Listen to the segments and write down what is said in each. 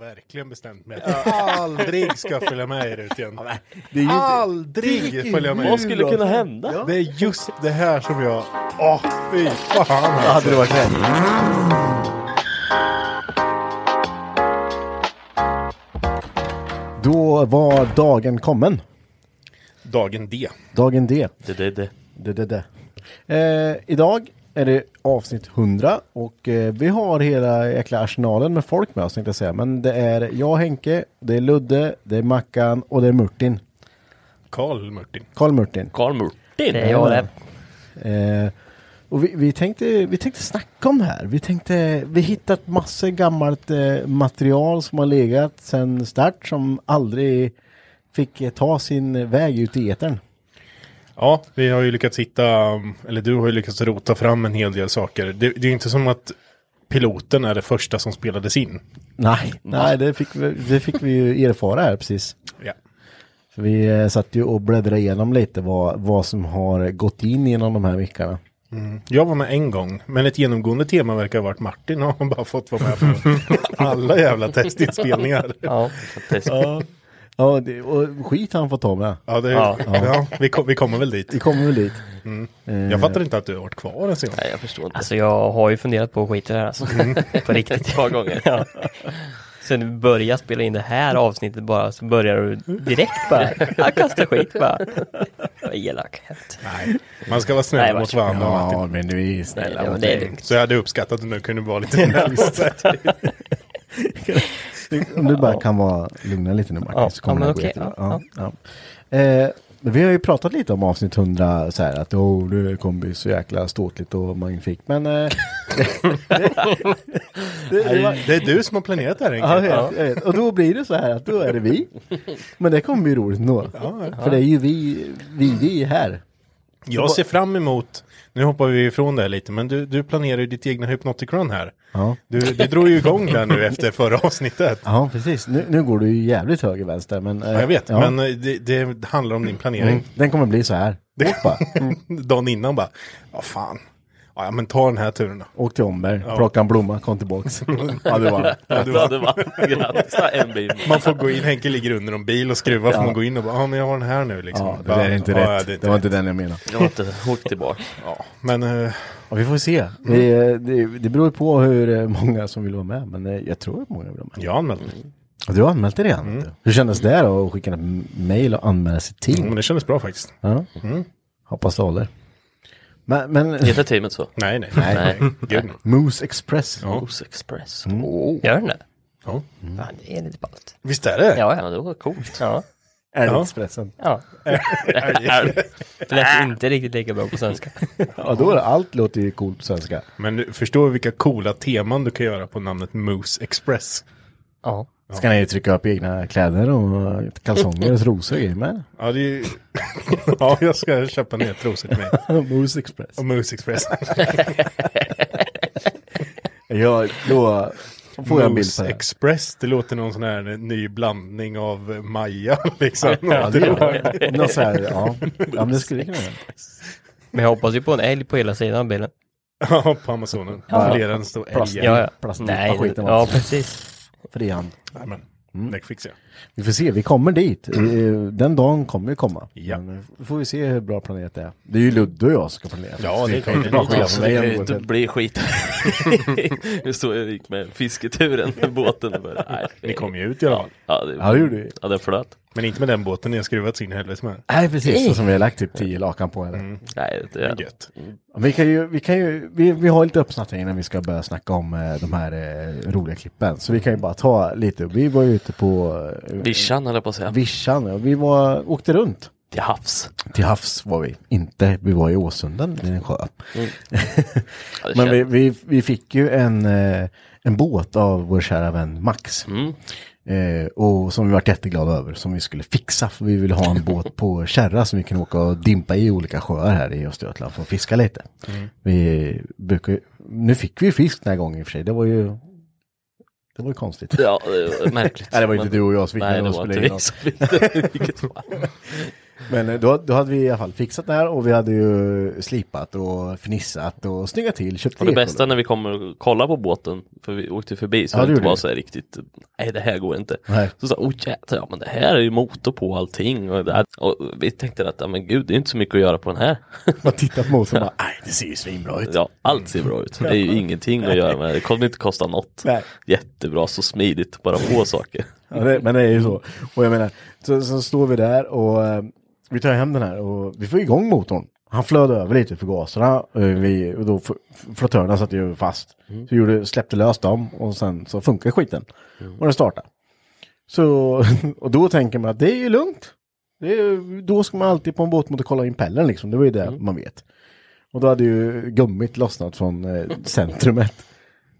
Verkligen bestämt mig att jag aldrig ska följa med er ut igen. Det är ju Aldrig följa med Vad skulle kunna hända? Det är just det här som jag... Åh, fy fan Hade alltså. det varit rätt? Då var dagen kommen. Dagen D. Dagen D. Det, det, det. Det, det, det. Eh, idag är det avsnitt 100 och eh, vi har hela jäkla arsenalen med folk med oss tänkte jag säga. Men det är jag Henke, det är Ludde, det är Mackan och det är Murtin. Karl Martin. Karl Murtin. Karl Murtin. Det är jag det. Eh, och vi, vi, tänkte, vi tänkte snacka om det här. Vi tänkte, vi hittat massor gammalt eh, material som har legat sedan start som aldrig fick eh, ta sin väg ut i etern. Ja, vi har ju lyckats hitta, eller du har ju lyckats rota fram en hel del saker. Det, det är ju inte som att piloten är det första som spelades in. Nej, nej det, fick vi, det fick vi ju erfara här precis. Ja. För vi eh, satt ju och bläddrade igenom lite vad, vad som har gått in genom de här veckorna. Jag var med en gång, men ett genomgående tema verkar ha varit Martin har bara fått vara med på alla jävla testinspelningar. Ja, fantastiskt. Ja, ja det, och skit han får ta med. Ja, det, Ja. ja. vi, kom, vi kommer väl dit. Vi kommer väl dit. Jag fattar inte att du har varit kvar ens en gång. Nej, jag förstår inte. Alltså jag har ju funderat på att skita i det här alltså. På riktigt. Ett par gånger. Ja. Sen vi började spela in det här avsnittet bara så börjar du direkt bara, jag kastar skit bara. Vad elak. Nej, man ska vara snäll Nej, mot varandra. Ja, men vi är snälla Nej, mot dig. Så jag hade uppskattat om du kunde vara lite nice. Om du bara kan vara lugna lite nu Martin Ja, så kommer ja, det men gå jättebra. Ja, ja. Eh, vi har ju pratat lite om avsnitt 100 så här att oh, du är kompis så jäkla ståtligt och magnifik. Men eh, det, det, det Det är du som har planerat det här ja, vet, jag vet. Och då blir det så här att då är det vi. Men det kommer bli roligt ändå. För det är ju vi, vi, vi här. Jag ser fram emot, nu hoppar vi ifrån det här lite, men du, du planerar ju ditt egna Hypnotic Run här. Ja, Du, du drog ju igång där nu efter förra avsnittet. ja precis. Nu, nu går du ju jävligt höger vänster. Men, eh, Ja, jag vet, ja. men eh, det, det handlar om din planering. Mm, den kommer bli så här. Det, bara. dagen innan bara, ja fan, ja men ta den här turen då. Åk till Omberg, plocka en blomma, kom tillbaks. ja, det var Ja, du Ja, det var grattis. Ja, En bil. Man får gå in, Henke ligger under en bil och skruvar, får man gå in och bara, ja men jag har den här nu liksom. Ja, det Bara, är inte ja, rätt. ja, det, det är inte var rätt. inte den jag menade. Jag har inte åkt tillbaka. Ja, men eh, Ja, vi får se. Vi, eh, det, det beror på hur eh, många som vill vara med. Men eh, jag tror att många vill vara med. jag anmälde mig. Och Du har anmält dig redan. du. Hur kändes det då att skicka ett m- mail och anmäla sig till? Mm, men det kändes bra faktiskt. Ja. Hoppas det håller. Men, men Heter teamet så? Nej, nej. Nej. nej. Moose Express. Moose Express. Mm. Oh. Gör den det? Ja. Fan, det är lite ballt. Visst är det? Ja, Ja, ja. det var coolt. ja. Älgexpressen. ja. Det lät inte riktigt lika bra på svenska. Ja, då är det, allt låter ju coolt på svenska. Men du förstår vilka coola teman du kan göra på namnet Moose Express. Ja. Ska ni ju trycka upp egna kläder och kalsonger och trosor och grejer med. Ja, det är ju... ja, jag ska köpa nya trosor till mig. Moose Express. Och Moose Express. Ja, då får jag en bild på det. Express, det låter någon sån här ny blandning av Maja liksom. Ja, det gör Något så här, ja. ja, men det skulle kunna vara. Men jag hoppas ju på en älg på hela sidan av bilen. Ja, på Amazonen. Ja. Fler än stor Plast. älg. Ja, ja. Plastnypa Nej, skiten ja precis. Frihand. Nej, men, Mm. det fixar jag. Vi får se, vi kommer dit. Eh, Den dagen kommer vi komma. Ja. Men eh, får vi se hur bra planet är. Det är ju Ludde och jag som ska planera. Ja, det skylla på Det kan ju det inte går till- bli skit. Nu står jag gick med fisketuren med båten och bara, nej. Ni kom ju ut i alla fall. Ja, det, Ja, det gjorde vi. ja, den flöt. Men inte med den båten ni har skruvat sin helvete med. Nej, precis. Så som vi har lagt typ 10 lakan på. Eller? Nej, det är gött. Vi kan ju, vi kan ju, vi, vi har lite uppsnack innan vi ska börja snacka om eh, de här eh, roliga klippen. Så vi kan ju bara ta lite. Vi var ju ute på eh, Vischan jag på att säga. Vischan. och Vi var, åkte runt. Till havs. Till havs var vi. Inte, vi var i Åsunden i en sjö. Ja, det Men vi, vi, vi fick ju en, eh, en båt av vår kära vän Max. Mm. Eh, och som vi varit jätteglada över, som vi skulle fixa. För vi ville ha en båt på kärra som vi kan åka och dimpa i olika sjöar här i Östergötland för att fiska lite. Vi brukar nu fick vi fisk den här gången i och för sig, det var ju, det var ju konstigt. Ja, det var märkligt. Nej, det var inte Men- du och jag som fick Nej, det de var inte in vi som fick det. Men eh, då, då hade vi i alla fall fixat det här och vi hade ju slipat och fnissat och snyggat till, köpt Och det bästa när vi kommer och kollar på båten, för vi åkte förbi, så Ja, det inte var så här riktigt, nej det här går inte. Nej. Så sa oh jävlar, ja men det här är ju motor på allting. Och, det och vi tänkte att, ja men gud, det är inte så mycket att göra på den här. Man tittar på oss och bara, nej det ser ju svinbra ut. Ja, allt ser bra ut. Det är ju ingenting att göra med, det kommer inte kosta något. Nej. Jättebra, så smidigt, bara på saker. Ja, det, men det är ju så. Och jag menar, så, så står vi där och eh, vi tar hem den här och vi får igång motorn. Han flöd över lite för gaserna och, vi, och då flottörerna satt ju fast. Så vi gjorde, släppte lös dem och sen så funkar skiten. Och den startade. Så, och då tänker man att det är ju lugnt. Det är, då ska man alltid på en båtmotor kolla impellern liksom, det var ju det man vet. Och då hade ju gummit lossnat från eh, centrumet.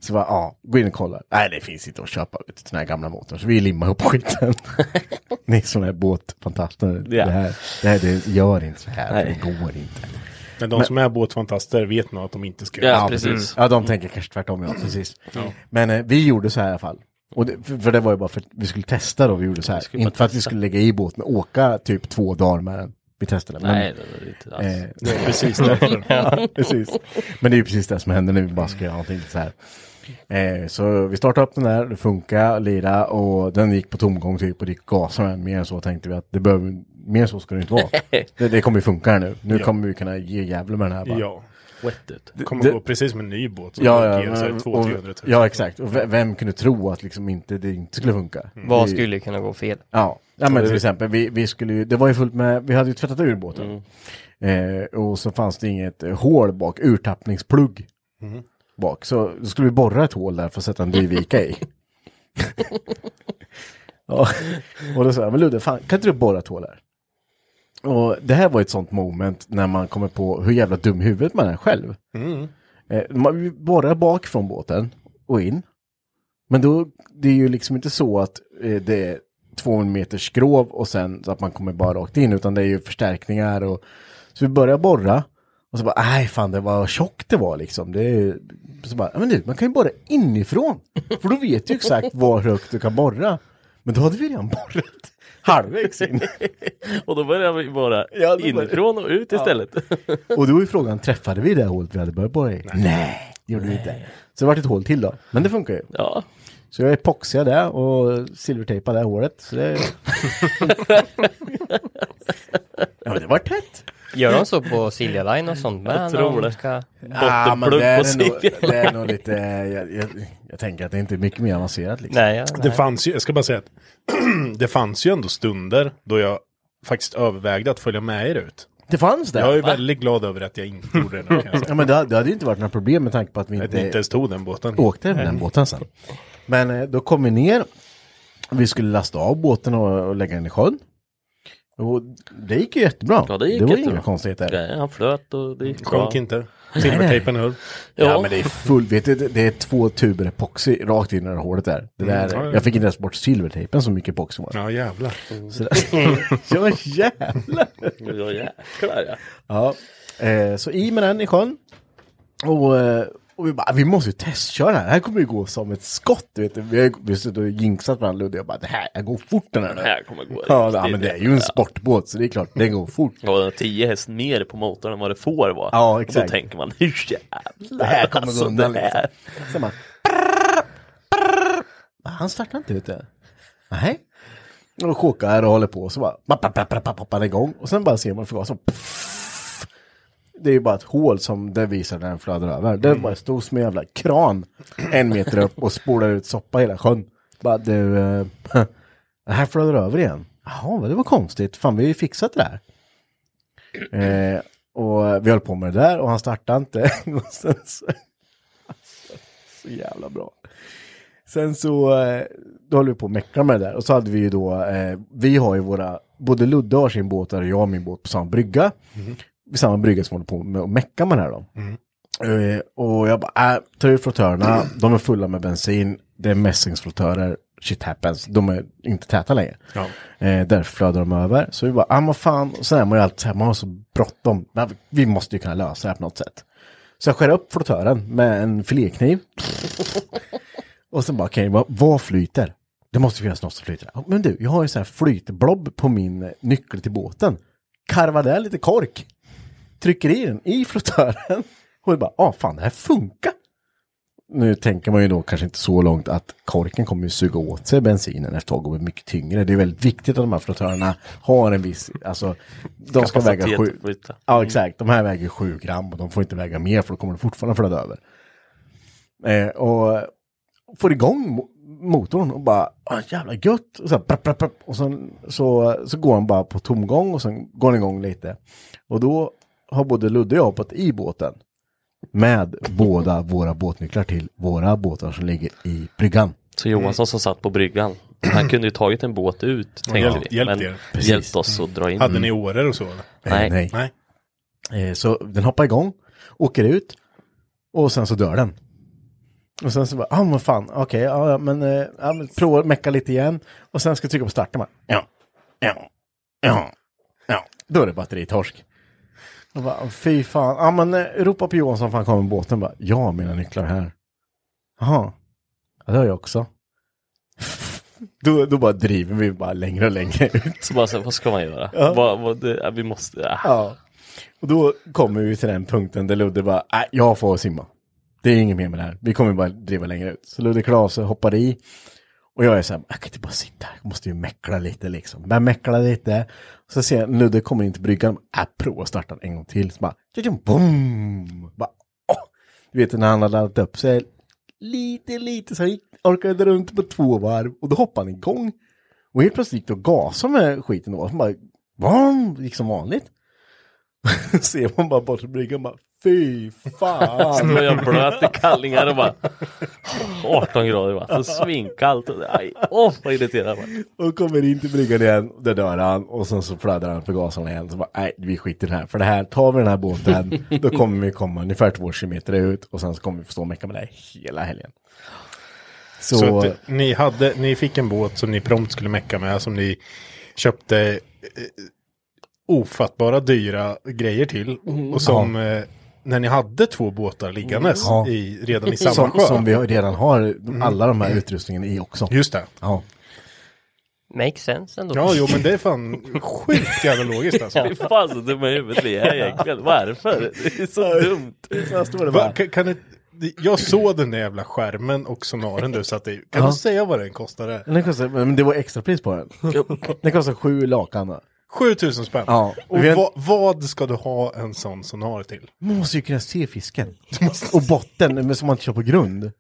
Så bara, ja, gå in och kolla. Nej, det finns inte att köpa vet, du, den här gamla motorn. Så vi limmar ihop skiten. Ni som är båtfantaster. Ja. Det här, det här det gör inte så här. Nej. Det går inte. Men de som är båtfantaster vet nog att de inte ska Ja, det. precis. Ja, de tänker kanske tvärtom, ja, precis. Men eh, vi gjorde så här i alla fall. Och det, för, för det var ju bara för att vi skulle testa då, vi gjorde så här. Inte för att vi skulle lägga i båten och åka typ två dagar med den. Vi testade. Men, Nej, det var inte alls. eh, Det är precis därför. ja, precis. Men det är ju precis det som händer när vi bara ska göra någonting så här. Eh, så vi startade upp den där, det funkar, lira och den gick på tomgång typ och det gick den. Mer än så tänkte vi att det behöver, mer än så ska det inte vara. det, det kommer ju funka här nu. Nu Ja. kommer vi kunna ge jävlar med den här bara. Ja. Wet ut. Det kommer Det- gå precis som en ny båt. som Ja, ja, men- 200 och, 000 ja exakt. Och ve- vem kunde tro att liksom inte, det inte skulle funka? Vad Vi- skulle kunna gå fel? Ja, ja men till exempel, vi, vi skulle ju, det var ju fullt med, vi hade ju tvättat ur båten. Eh, och så fanns det inget eh, hål bak, urtappningsplugg bak. Så då skulle vi borra ett hål där för att sätta en drivvika i. ja, och då sa jag, men Ludde, fan, kan inte du borra ett hål här? Och det här var ett sånt moment när man kommer på hur jävla dum huvudet man är själv. Eh, man borrar bak från båten och in. Men då, det är ju liksom inte så att eh, det är två meters skrov och sen så att man kommer bara rakt in, utan det är ju förstärkningar och så vi börjar borra och så bara, nej fan det var tjockt det var liksom. Det är, så bara, "Ja, men du, man kan ju borra inifrån. För då vet du exakt var högt du kan borra. Men då hade vi redan borrat halvvägs in. Och då börjar vi bara Ja, inifrån och ut istället. Och då är frågan, träffade vi det hålet vi hade börjat borra i? Nej, gjorde vi inte. Så det vart ett hål till då. Men det funkar ju. Ja, Så jag epoxade det och silvertejpade det hålet. Så det... ja, det var tätt. Gör de så på Silja Line och sånt med? Jag tror det. Ska... Ja, men det är, på nog, det är nog lite, jag, jag, jag tänker att det inte är mycket mer avancerat liksom. Nej, ja, Det nej. fanns ju, jag ska bara säga att det fanns ju ändå stunder då jag faktiskt övervägde att följa med er ut. Det fanns det. Jag är väldigt glad över att jag inte gjorde det Ja, men det, hade- det hade ju inte varit några problem med tanke på att vi inte, inte ens tog den båten. åkte med den båten sen. Men eh, då kom vi ner. Vi skulle lasta av båten och, och lägga den i sjön. Och det gick ju jättebra. Ja, det gick var jättebra. inga konstigheter. Nej, han flöt och det gick. Sjönk inte. Silvertejpen höll. Ja, Ja. men det är full, vet du, det- det är två tuber epoxy rakt in i det här hålet där. Det där Mm, ja, ja. Jag fick inte ens bort silvertejpen så mycket epoxy var det. Ja jävlar. Så där. ja jävlar. Ja jäklar ja. Ja, eh, så i med den i sjön. Och, eh, Och vi bara, vi måste ju testköra det här. Det här kommer ju gå som ett skott. Vet du. Vi har har suttit och jinxat varandra och jag bara, det här jag går fort den här. Det här kommer gå Ja, ja, men det är ju en sportbåt så det är klart, den går fort. Ja, den har 10 häst mer på motorn än vad det får vara. Ja, Och exakt. Då tänker man, hur jävlar. Det här kommer alltså, gå undan liksom. Sen bara, han startar inte du. Nej. Och kåkar och håller på så bara, papp, papp, papp, papp, papp, igång. Och sen bara ser man förgasaren. Det är ju bara ett hål som det visar när den flödar över. Det är bara stor som en jävla kran. En meter upp och spolar ut soppa hela sjön. Bara du, eh, det här flödar över igen. Jaha, det var konstigt. Fan, vi har ju fixat det här. Eh, och vi höll på med det där och han startade inte. och sen så, alltså, så jävla bra. Sen så, eh, då höll vi på att meckla med det där. Och så hade vi ju då, eh, vi har ju våra, både Ludde har sin båt och jag har min båt på samma brygga. Vid samma brygga som håller på med att mecka med det här då. Eh, och jag bara, äh, ta ut flottörerna, de är fulla med bensin, det är mässingsflottörer, shit happens, de är inte täta längre. Ja. Eh, därför flödar de över. Så vi bara, ah men fan, och sen är man ju alltid så här, man har så bråttom, vi måste ju kunna lösa det här på något sätt. Så jag skär upp flottören med en filékniv. och sen bara, okej, vad, vad flyter? Det måste finnas något som flyter. Men du, jag har ju så här flytblob på min eh, nyckel till båten. Karvar där lite kork. Trycker i den i flottören. Och bara, ah fan det här funkar. Nu tänker man ju då kanske inte så långt att korken kommer ju suga åt sig bensinen ett tag och bli mycket tyngre. Det är väldigt viktigt att de här flottörerna har en viss, alltså de ska väga sju. Ja exakt, de här väger sju gram och de får inte väga mer för då kommer de fortfarande flöda över. Eh, och får igång mo- motorn och bara, ah, jävla gött. Och, så, här, prapp, prapp, prapp. och sen, så, så går han bara på tomgång och sen går han igång lite. Och då har både Ludde och jag hoppat i båten. Med båda våra båtnycklar till våra båtar som ligger i bryggan. Så Johansson som satt på bryggan, han kunde ju tagit en båt ut, tänkte hjälpt- vi. hjälpt men er. Hjälpt oss att dra in. Hade ni årer och så eller? Nej. nej. Nej. Eh, så den hoppar igång, åker ut och sen så dör den. Och sen så bara, ah men fan, okej, ja, ja, men, eh, ja, men prova att mecka lite igen. Och sen ska jag trycka på starten bara, ja, ja, ja, ja. Då är det batteritorsk. Och bara, fy fan, ja men eh, ropa på Johansson för han kommer med båten bara, jag har mina nycklar här. Jaha, ja det har jag också. då, då bara driver vi bara längre och längre ut. Så bara, så, vad ska man göra? Ja. Vad, vad, det, vi måste, ja. Ja. Och då kommer vi till den punkten där Ludde bara, nej, jag får simma. Det är inget mer med det här. Vi kommer bara driva längre ut. Så Ludde Klase hoppar i. Och jag är så här, jag kan inte bara sitta här. Jag måste ju meckla lite liksom. Börjar meckla lite. Så ser jag Ludde kommer in till bryggan. Äh, prova att starta den en gång till. Så bara, boom! Bara, åh! Du vet när han har laddat upp sig. Lite, lite så han gick, orkade runt på två varv. Och då hoppade han igång. Och helt plötsligt gick det att gasa med skiten då. Så bara, boom! Gick som vanligt. ser man bara bort bryggan bara fy fan. Så var jag blöt i kallingar och bara 18 grader vatten, svinkallt. och- Aj, Åh, vad irriterad jag var. Och kommer in till bryggan igen, där dör han och sen så fladdrar han för gasen igen. Så bara, nej vi skiter i det här. För det här, tar vi den här båten, då kommer vi komma ungefär två kilometer ut och sen så kommer vi få stå och mecka med det här hela helgen. Så, Så, att, ni, hade, ni fick en båt som ni prompt skulle mecka med, som ni köpte eh, ofattbara dyra grejer till. Och som eh, när ni hade två båtar liggandes Ja. i, redan i samma som, sjö. som vi redan har alla de här utrustningen i också. Just det. Ja. Makes sense ändå. Ja, jo men det är fan sjukt jävla logiskt alltså. Fy fan så dumma i huvudet vi är egentligen. Varför? Det är så dumt. Så står det Va, kan, kan ni, jag såg den där jävla skärmen och sonaren du satte i. Kan Ja. du säga vad den kostade? Den kostar, men det var extra pris på den. Den kostar sju lakan. Va? 7000 spänn. Ja. Och Vi har- vad, vad ska du ha en sån sonar till? Man måste ju kunna se fisken. Och botten, men som man inte kör på grund.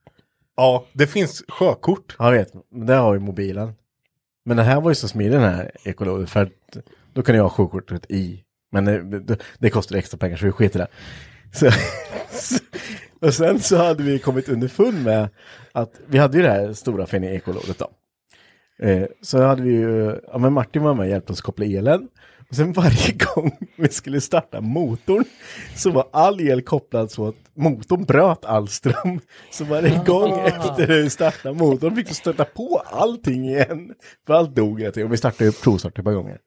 Ja, det finns sjökort. Ja, jag vet. Men det har ju mobilen. Men den här var ju så smidig den här ekologen. För att då kunde jag ha sjökortet i. Men det, det, det kostar extra pengar så vi skiter i det. Så, och sen så hade vi kommit underfund med att vi hade ju det här stora fina ekolodet då. Eh, så hade vi ju, ja men Martin var med och hjälpte oss koppla elen. Och sen varje gång vi skulle starta motorn så var all el kopplad så att motorn bröt all ström. Så varje gång efter vi startade motorn fick vi stöta på allting igen. För allt dog hela tiden. Och vi startade ju provstart ett par gånger.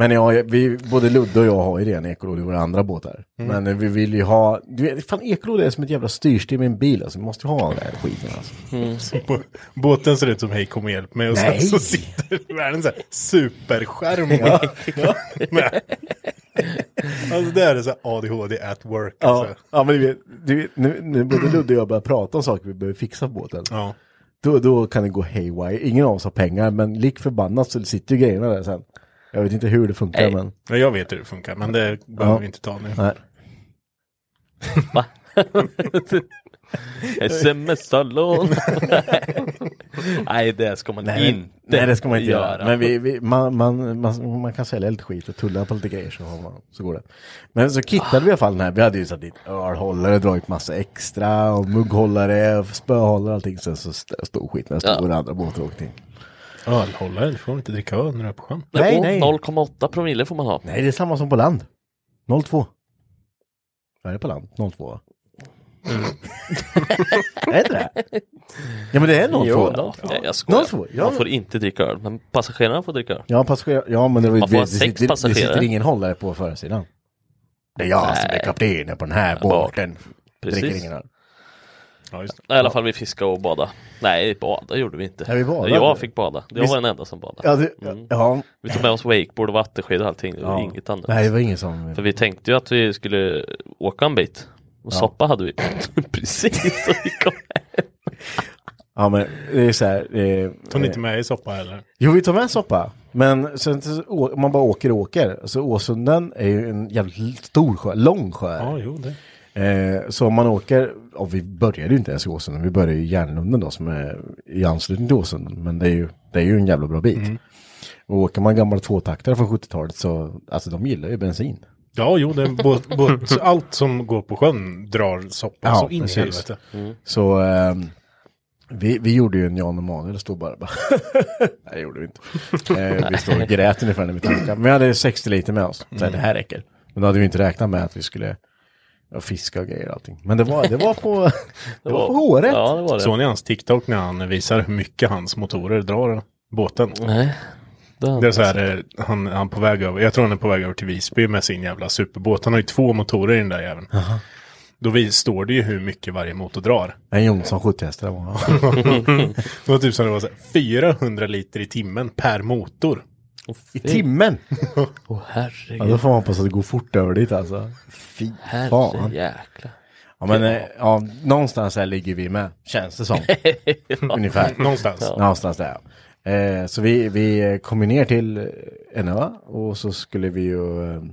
Men ja, vi, både Ludde och jag har ju redan ekolod i våra andra båtar. Men eh, vi vill ju ha, du vet, fan ekolod är som ett jävla styrstim i en bil alltså. Vi måste ju ha den här skiten alltså. Bå- Båten ser ut som Hej kom och hjälp mig och sen Nej. så sitter världens så här superskärm. Ja. alltså det är så ADHD at work. Ja, Alltså. ja men du vet, du vet nu, nu både Ludde och jag börjar prata om saker vi behöver fixa på båten. Ja. Då, då kan det gå haywire. Ingen av oss har pengar, men lik förbannat så sitter ju grejerna där sen. Jag vet inte hur det funkar, Nej. men... Ja, jag vet hur det funkar men det behöver vi inte ta nu. Nej. Va? Sms-salon. Nej det ska man inte Nej, det ska man inte göra. göra. Men vi, vi, man, man, man, man kan sälja lite skit och tulla på lite grejer så, har man, så går det. Men så kittade vi i alla fall den här. Vi hade ju satt dit ölhållare, dragit massa extra och mugghållare, spöhållare och allting. Sen så st- stod skiten, stod Ja. andra båten och åkte in. Ölhållare, du får inte dricka öl när du är på sjön. Nej, nej. 0,8 promille får man ha. Nej, det är samma som på land. 02. Vad är det på land? 02 va? är det inte det? Ja men det är 02. Ja, nej, jag skojar. 02, ja. Man får inte dricka öl, men passagerarna får dricka öl. Ja, passager, ja men det, var, Man får det, ha det, sex sitter, det passagerare. sitter ingen hållare på försidan. Det är jag som är kaptenen på den här Ja, båten. Precis. Dricker ingen öl. Ja, just det. Nej, I alla fall vi fiskade och bada. Nej, bada gjorde vi inte. Ja, vi badade. Jag fick bada. Jag var den enda som badade. Ja, det, Mm. ja, Vi tog med oss wakeboard och vattenskid och allting. Det var ja. inget annat. Nej, det var ingen som... För vi tänkte ju att vi skulle åka en bit. Och soppa hade vi. Precis så vi kom hem. Ja, men det är så här... Eh, Tog ni inte med i soppa eller? Jo, vi tar med soppa. Men sen man bara åker och åker. Så Åsunden är ju en jävligt stor sjö, lång sjö. Ja, jo det. Eh, så om man åker, och vi började ju inte ens i Åsunden, vi började i Järnlunden då som är i anslutning till Åsunden. Men det är ju, det är ju en jävla bra bit. Och åker man gamla tvåtaktare från 70-talet så, alltså de gillar ju bensin. Ja, jo, det är båt, båt, allt som går på sjön drar soppa Ja, så in i helvete. Så ehm, vi, vi gjorde ju en Jan Emanuel och stod bara, bara Nej det gjorde vi inte. Eh, vi stod och grät ungefär när vi tankade. Men vi hade 60 liter med oss. Så här, det här räcker. Men då hade vi inte räknat med att vi skulle ja, fiska och grejer och allting. Men det var, det var på, det var på håret. Ja, det var det. Såg ni hans TikTok när han visar hur mycket hans motorer drar båten? Nej. Det är så här, eh, han, han på väg över, jag tror han är på väg över till Visby med sin jävla superbåt. Han har ju två motorer i den där jäveln. Då vi, står det ju hur mycket varje motor drar. En Jonsson 70 hästar var Det var typ som det var så här, 400 liter i timmen per motor. I timmen! Åh Ja, herregud. då får man hoppas att det går fort över dit alltså. Fy fan. Herrejäklar. Ja men eh, ja, någonstans här ligger vi med, känns det som. Ungefär. Någonstans. Någonstans där. ja. Eh, så vi, vi kom ju ner till en ö och så skulle vi ju... Eh, Ja,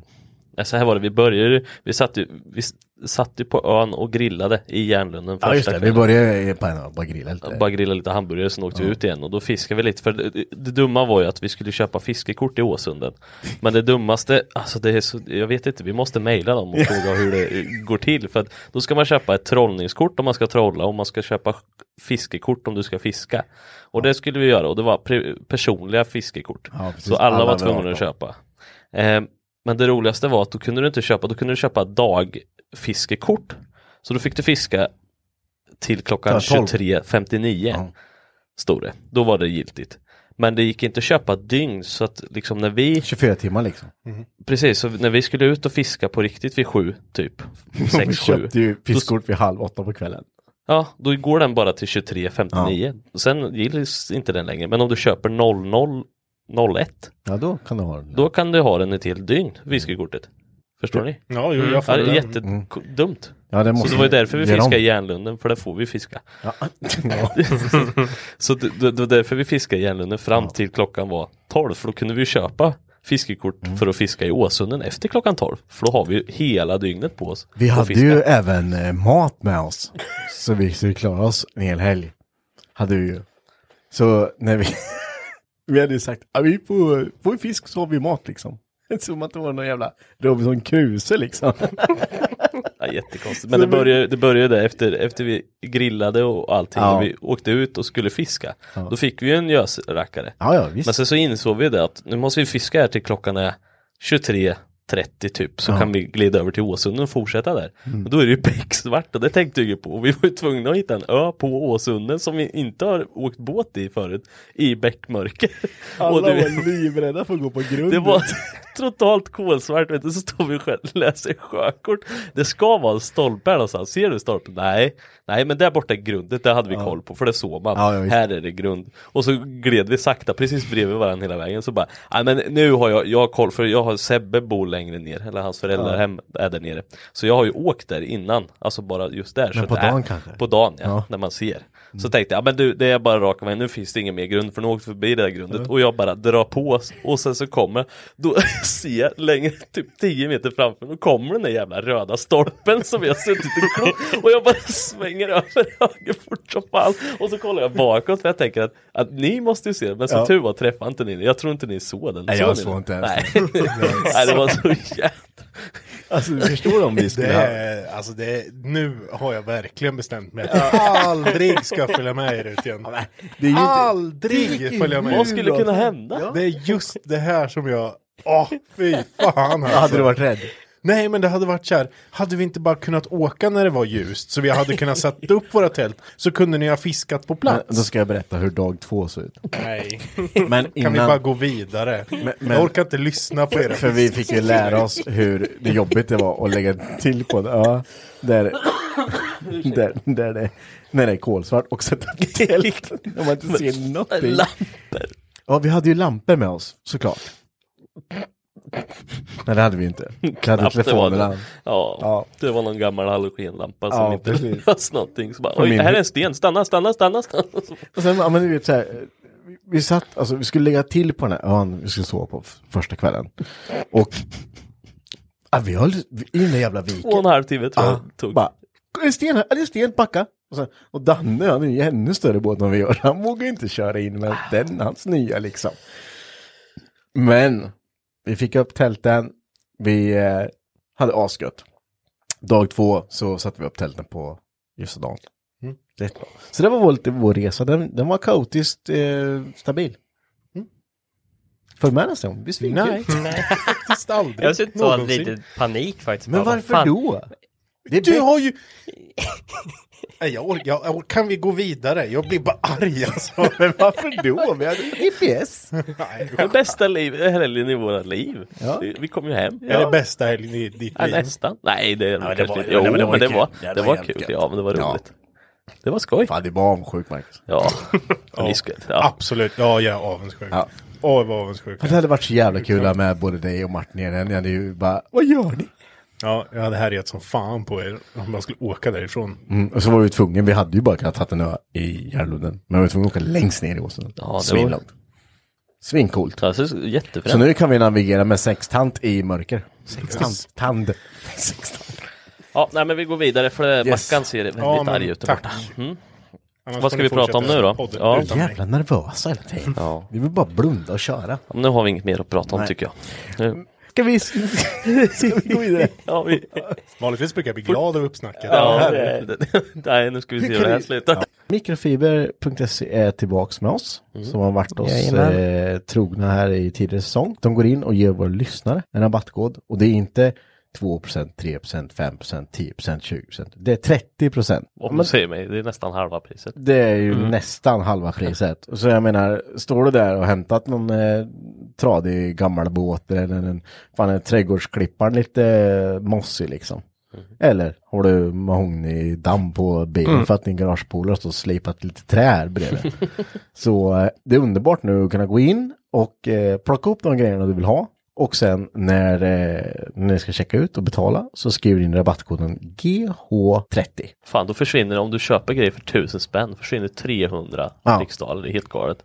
Så här var det, vi började, vi satt ju, vi satt ju på ön och grillade i Järnlunden ja just det, vi började på en bara grilla lite. Bara grilla lite hamburgare, sen åkte vi ut igen och då fiskade vi lite. För det, det dumma var ju att vi skulle köpa fiskekort i Åsunden. Men det dummaste, alltså det är så, jag vet inte, vi måste mejla dem och fråga hur det går till. För att då ska man köpa ett trollningskort om man ska trolla och man ska köpa fiskekort om du ska fiska. Och det skulle vi göra och det var personliga fiskekort. Ja, så alla, Alla var tvungna att köpa. Eh, men det roligaste var att då kunde du inte köpa, då kunde du köpa dagfiskekort. Så då fick du fiska till klockan Ja, 12. 23.59 Ja. stod det. Då var det giltigt. Men det gick inte att köpa dygn så att liksom när vi 24 timmar liksom. Precis, så när vi skulle ut och fiska på riktigt vid sju typ vi sex, sju köpte ju fiskkort vid halv åtta på kvällen. Ja, då går den bara till 23.59 Och Sen gills inte den längre Men om du köper 0001 Ja då kan du ha den. Då kan du ha den ett helt dygn, fiskekortet Förstår ni? Ja, jo, jag Ja, får det är det. jättedumt Ja, det Så måste det var ju därför vi fiskade i Järnlunden, för där får vi fiska Ja. ja. Så det, det, det var därför vi fiskade i Järnlunden fram till klockan var 12 För då kunde vi köpa fiskekort Mm. för att fiska i Åsunden efter klockan 12 För då har vi ju hela dygnet på oss Vi att hade fiska. ju även eh, mat med oss. Så vi skulle klara oss en hel helg. Hade vi ju. Så när vi, vi hade ju sagt, ja, vi får, får vi fisk så har vi mat liksom. Som att det var någon jävla Robinson Crusoe liksom. Ja, jättekonstigt. Men det började, det började efter, efter vi grillade och allting Ja. och vi åkte ut och skulle fiska. Då fick vi en gösrackare. Ja, ja, visst. Men sen så insåg vi det att nu måste vi fiska här till klockan är 23 30 typ så Ja. kan vi glida över till Åsunden och fortsätta där. Och då är det ju becksvart och det tänkte jag ju på. Och vi var ju tvungna att hitta en ö på Åsunden som vi inte har åkt båt i förut i bäckmörker. och det, livrädda för att gå på grund. det var totalt kolsvart vet du, så står vi och läser sjökort. Det ska vara en stolpe här någonstans, ser du stolpen? Nej, nej men där borta är grundet, det hade vi koll på för det såg man. Ja, ja, här är det grund. Och så gled vi sakta precis bredvid varandra hela vägen så bara, nej men nu har jag, jag har koll för jag har Sebbe bor längre ner, eller hans föräldrahem är där nere. Så jag har ju åkt där innan, alltså bara just där. Men på det är- dagen kanske? På dagen ja, Ja. När man ser. Så tänkte jag, ja men du det är bara raka vägen, nu finns det ingen mer grund för nu åkte förbi det där grundet. Och jag bara drar på och sen så kommer, då ser jag längre, typ 10 meter framför mig, då kommer den där jävla röda stolpen som har suttit och klott. Och jag bara svänger över höger fort som fan. Och så kollar jag bakåt för jag tänker att, att ni måste ju se det, men som Ja. tur var träffade inte ni. Jag tror inte ni såg den. Nej, jag såg inte ens Nej. Nej, det var så jävla Alltså du förstår om vi skulle Det ha... alltså det nu har jag verkligen bestämt mig att jag aldrig ska följa med er ut igen. Det är ju inte... Aldrig följa med. Vad skulle kunna hända? Det är just det här som jag, åh fy fan alltså. Hade du varit rädd? Nej men det hade varit så här, hade vi inte bara kunnat åka när det var ljust så vi hade kunnat sätta upp våra tält så kunde ni ha fiskat på Men, plats. då ska jag berätta hur dag två såg ut. Nej, Men kan vi bara innan... gå vidare? men- jag orkar inte lyssna på er. För vi fick ju lära oss hur det jobbigt det var att lägga till på det. Ja, där, där, där det, när det är kolsvart och sätta upp tält. När man inte ser någonting. Lampor. Ja, vi hade ju lampor med oss, såklart. Nej, det hade vi inte. Vi hade Knappt det var telefonerna. Ja, Ja. det var någon gammal halogenlampa som Ja, inte lös någonting. Så bara, Oj, min här är en sten, stanna, stanna, stanna, stanna. Och sen, ja men du vet så här, vi- vi satt, alltså vi skulle lägga till på den här ön vi skulle sova på första kvällen. Och, ja, vi höll, i den där jävla viken. Två och en halv timme tror jag Ja, det tog. bara, är det sten här? Det är sten, backa. Och, sen, och Danne, han är ju ännu större båt än vi gör. Han vågar inte köra in med den, hans nya liksom. Men, vi fick upp tälten. Vi eh, hade asgött. Dag två så satte vi upp tälten på just dagen. Mm. Bra. Så det var vår, vår resa. Den, den var kaotiskt eh, stabil. Mm. Följ med nästa gång. Det blir svinkul. Nej, faktiskt aldrig. Jag och haft någonsin. lite panik faktiskt. Men Bara, vad varför fan? då? Det är Du har ju... Jag orkar, jag, jag, kan vi gå vidare? Jag blir bara arg alltså. Men varför då? Vi hade GPS. Nej, Det bästa liv, helgen i våra liv. Ja. Vi, kom ju hem. Är det bästa helgen i ditt Ja, liv? nästan. Nej, det, är men det var- inte. ja, Jo, men det var men det var, Ja, det det var jävligt kul. gött. Ja, men det var Ja. roligt. Det var skoj. Fan, det var avundsjuk Marcus. Ja, Ja. ja. ja. Absolut, ja jag är avundsjuk. Ja. Åh, jag var avundsjuk. Det hade varit så jävla kul med både dig och Martin i den. Jag hade ju bara, vad gör ni? Ja, jag hade härjat som fan på er om jag skulle åka därifrån. Mm, och så var vi tvungna, vi hade ju bara kunnat ta en ö i Järlunden. Men vi var tvungna att åka längst ner i åsen. Ja, Svinlångt. Svincoolt. Jättefränt. Så nu kan vi navigera med sextant i mörker. Sextant. Tand. Sextant. Ja, nej men vi går vidare för Yes. Mackan ser väldigt Ja, men arg ut där tack. borta. Mm. Vad ska vi prata om nu då? Ja. Jävla nervösa hela tiden. Ja. Vi vill bara blunda och köra. Nu har vi inget mer att prata om Nej. tycker jag. Nu. Ska vi, ska vi gå vidare? Ja, vi... Vanligtvis brukar jag bli glad av uppsnacket. ja, det, är- det, nej, nu ska vi se hur det här slutar. Mikrofiber.se är tillbaks med oss. Som har varit oss eh, trogna här i tidigare säsong. De går in och ger våra lyssnare en rabattkod. Och det är inte 2%, 3%, 5%, 10%, 20%. Det är 30%. Om du säger mig, det är nästan halva priset. Det är ju nästan halva priset. Så jag menar, står du där och hämtat någon eh, tradig gammal båt eller en, fan en trädgårdsklipparen lite eh, mossig liksom. Eller har du mahognydamm på bilen för att din garagepolare har stått och slipat lite trä här bredvid. Så eh, det är underbart nu att kunna gå in och eh, plocka upp de grejerna du vill ha. Och sen när, eh, när ni ska checka ut och betala så skriver in rabattkoden GH30. Fan, då försvinner om du köper grejer för tusen spänn, försvinner 300 Ja. riksdaler. Det är helt galet.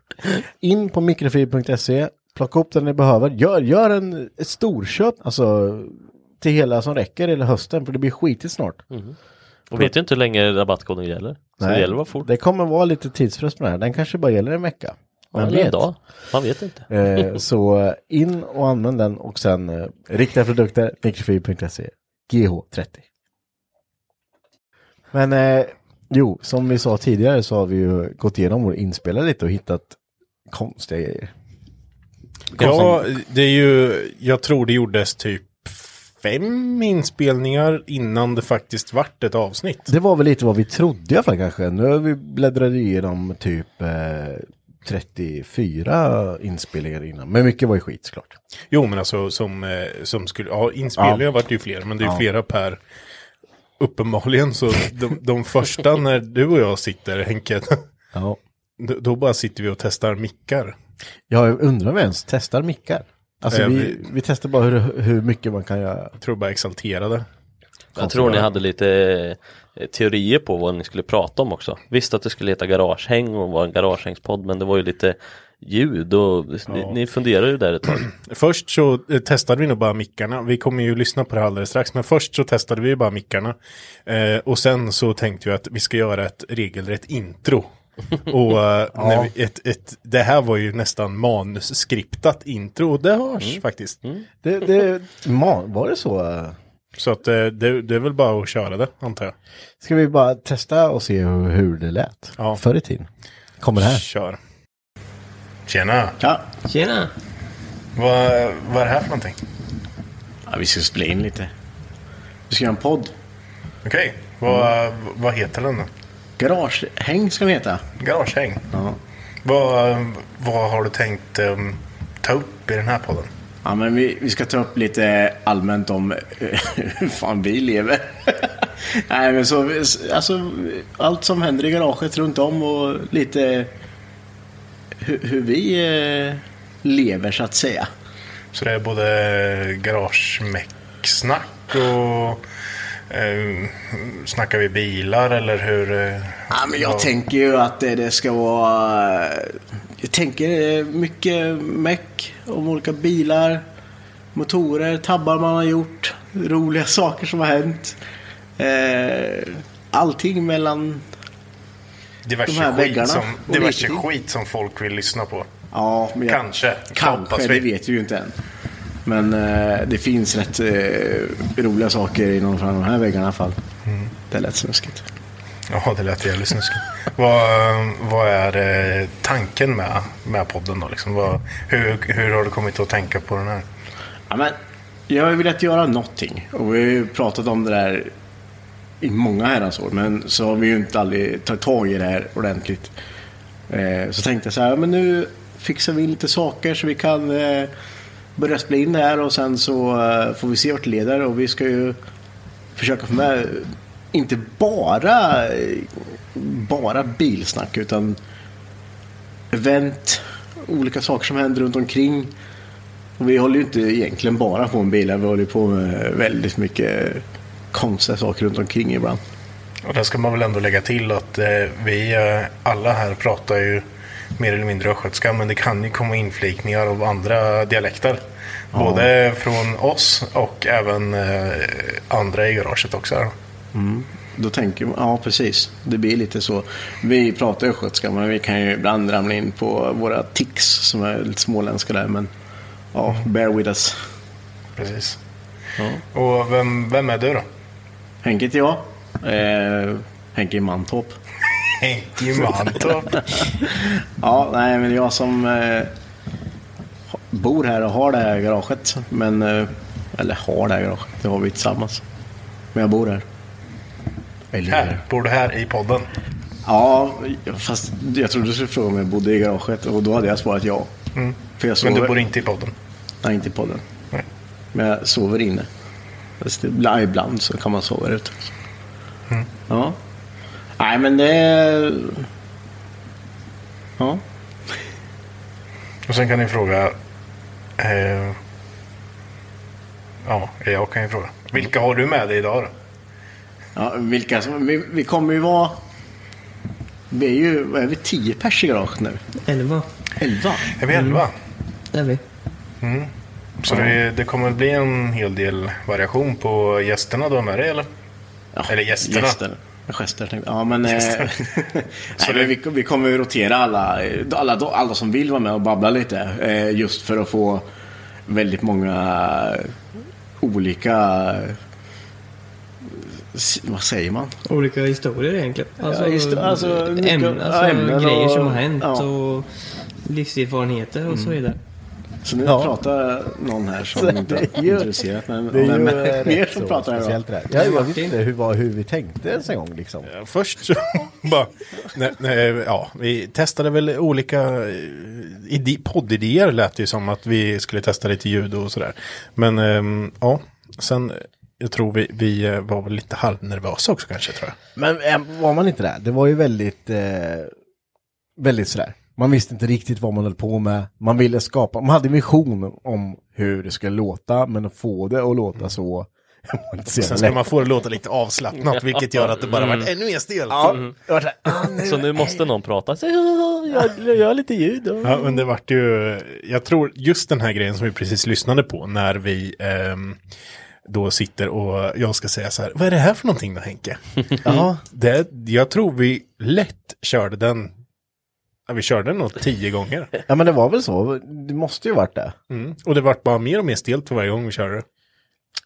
in på mikrofib.se, plocka upp den ni behöver, gör, gör en ett storköp, alltså till hela som räcker hela hösten, för det blir skitigt snart. Och vet ju inte hur länge rabattkoden gäller. Så det gäller att vara fort. Det kommer vara lite tidspress på den här, den kanske bara gäller en vecka. Eller en vet. dag. Man vet inte. Eh, så eh, in och använd den och sen eh, riktiga produkter, mikrofib.se, GH30. Men eh, jo, som vi sa tidigare så har vi ju gått igenom vår inspelare lite och hittat konstiga grejer. Ja, det är ju, jag tror det gjordes typ fem inspelningar innan det faktiskt vart ett avsnitt. Det var väl lite vad vi trodde i alla fall kanske. Nu har vi bläddrat igenom typ eh, 34 inspelningar innan. Men mycket var ju skit såklart. Jo, men alltså som, eh, som skulle, ja, inspelningar Ja. vart ju fler, men det är ju Ja. flera per. Uppenbarligen så de, de första när du och jag sitter, Henke, Ja. då, då bara sitter vi och testar mickar. Jag undrar om vi ens testar mickar. Alltså Eh, vi, vi- vi testar bara hur, hur mycket man kan göra. Jag tror bara exalterade. Jag tror ni hade lite teorier på vad ni skulle prata om också. Visst att det skulle heta garagehäng och vara en garagehängspodd men det var ju lite ljud och ni, ni funderade ju där ett tag. Först så eh, testade vi nog bara mickarna. Vi kommer ju lyssna på det alldeles strax. Men först så testade vi ju bara mickarna. Eh, och sen så tänkte vi att vi ska göra ett regelrätt intro. Och eh, när vi, ett, ett, det här var ju nästan manusskriptat intro. Och det hörs faktiskt. Det, det, man, var det så? Så att eh, det, det är väl bara att köra det, antar jag. Ska vi bara testa och se hur, hur det lät? Ja. Förr i tiden. Kommer det här? Kör. Tjena! Ja. Tjena! Vad, vad är det här för någonting? ja, vi ska spela in lite. Vi ska göra en podd. Okej, vad, vad heter den då? Garagehäng ska den heta. Garagehäng. Ja. Vad, vad har du tänkt um, ta upp i den här podden? Ja, men vi, vi ska ta upp lite allmänt om eh, hur fan vi lever. Nej, men så, alltså, allt som händer i garaget runt om och lite hur, hur vi eh, lever så att säga. Så det är både garagemäcksnack och eh, snackar vi bilar eller hur? eh, Ja, men jag vad- tänker ju att det, det ska vara... Jag tänker eh, mycket meck om olika bilar, motorer, tabbar man har gjort, roliga saker som har hänt. Eh, allting mellan... diverse de här väggarna som, diverse skit som folk vill lyssna på. Ja, men jag, Kanske. Kanske, det vet vi ju inte än. Men eh, det finns rätt eh, roliga saker inom de här väggarna i alla fall. Mm. Det lät snuskigt. Ja, det lät jävligt snuskigt. vad, vad är eh, tanken med, med podden då? Liksom? Vad, hur, hur har du kommit att tänka på den här? Ja, men jag har velat göra någonting. Och vi har ju pratat om det där i många herrans år. Men så har vi ju inte aldrig tagit tag i det här ordentligt. Eh, så tänkte jag så här, men nu fixar vi lite saker så vi kan eh, börja spela in det här och sen så eh, får vi se vart det leder. Och vi ska ju försöka få med inte bara, bara bilsnack utan event, olika saker som händer runt omkring. Och vi håller ju inte egentligen bara på med bilar, vi håller på med väldigt mycket konstiga saker runt omkring ibland. Och där ska man väl ändå lägga till att eh, vi eh, alla här pratar ju mer eller mindre östgötska men det kan ju komma inflikningar av andra dialekter. Både från oss och även eh, andra i garaget också. här. Då tänker man, ja precis, det blir lite så. Vi pratar östgötska men vi kan ju ibland ramla in på våra tics som är lite småländska där. Men ja, bear with us. Precis. Och vem, vem är du då? Henke heter jag. Eh, Henke Mantorp. Henke Mantorp. Ja, nej men jag som eh, bor här och har det här garaget. Men, eh, eller har det här garaget, det har vi tillsammans. Men jag bor här. Eller, Här, bor du här i podden? Ja, fast jag trodde du skulle fråga om jag bodde i garaget och då hade jag svarat ja. För jag Mm. Men sover... du bor inte i podden? Nej, inte i podden. Nej. Men jag sover inne. Fast ibland, ibland så kan man sova ute. Mm. Ja. Nej, men det... Ja. Och sen kan ni fråga... Eh, ja, jag kan ju fråga. Vilka har du med dig idag då? ja vilka som... Vi, vi kommer ju vara... Vi är ju... Vad är vi? Tio pers i garaget nu? Elva. Elva? Är vi elva? Det är vi. Så det, det kommer bli en hel del variation på gästerna du har med dig eller? Ja, Eller gästerna. Gäster. Jag. Ja, men... Eh, nej, men vi, vi kommer ju rotera alla, alla, alla som vill vara med och babbla lite. Eh, just för att få väldigt många olika... Vad säger man? Olika historier egentligen. Alltså, just det. Alltså, mycket- ämnen, alltså ja, ämnen grejer och- som har hänt ja. och livserfarenheter och så vidare. Så nu Ja. pratar någon här som inte ju- intresserad. Men, Det är ju mer rätt som så pratar här då. Ja, jag visste hur, var, hur vi tänkte ens en gång liksom. Ja, Först så bara, nej, nej, ja, vi testade väl olika eh, ide, poddidéer lät det ju som att vi skulle testa lite ljud och sådär. Men ehm, ja, sen jag tror vi, vi eh, var väl lite halvnervösa också kanske tror jag. Men eh, var man inte det? Det var ju väldigt, eh, väldigt sådär. Man visste inte riktigt vad man höll på med. Man ville skapa, man hade en vision om hur det skulle låta, men att få det att låta så. inte så Sen ska man få det låta lite avslappnat vilket gör att det bara varit ännu mer stelt. Ja, så här, ah, nu- Så nu måste någon prata. Så, ja, jag, jag gör lite ljud. Ja, men det vart ju, jag tror just den här grejen som vi precis lyssnade på när vi ehm, då sitter och jag ska säga så här, vad är det här för någonting då Henke? Ja, Det, jag tror vi lätt körde den, ja, vi körde den nog tio gånger. ja, men det var väl så. Det måste ju varit det. Mm. Och det vart bara mer och mer stelt för varje gång vi körde det.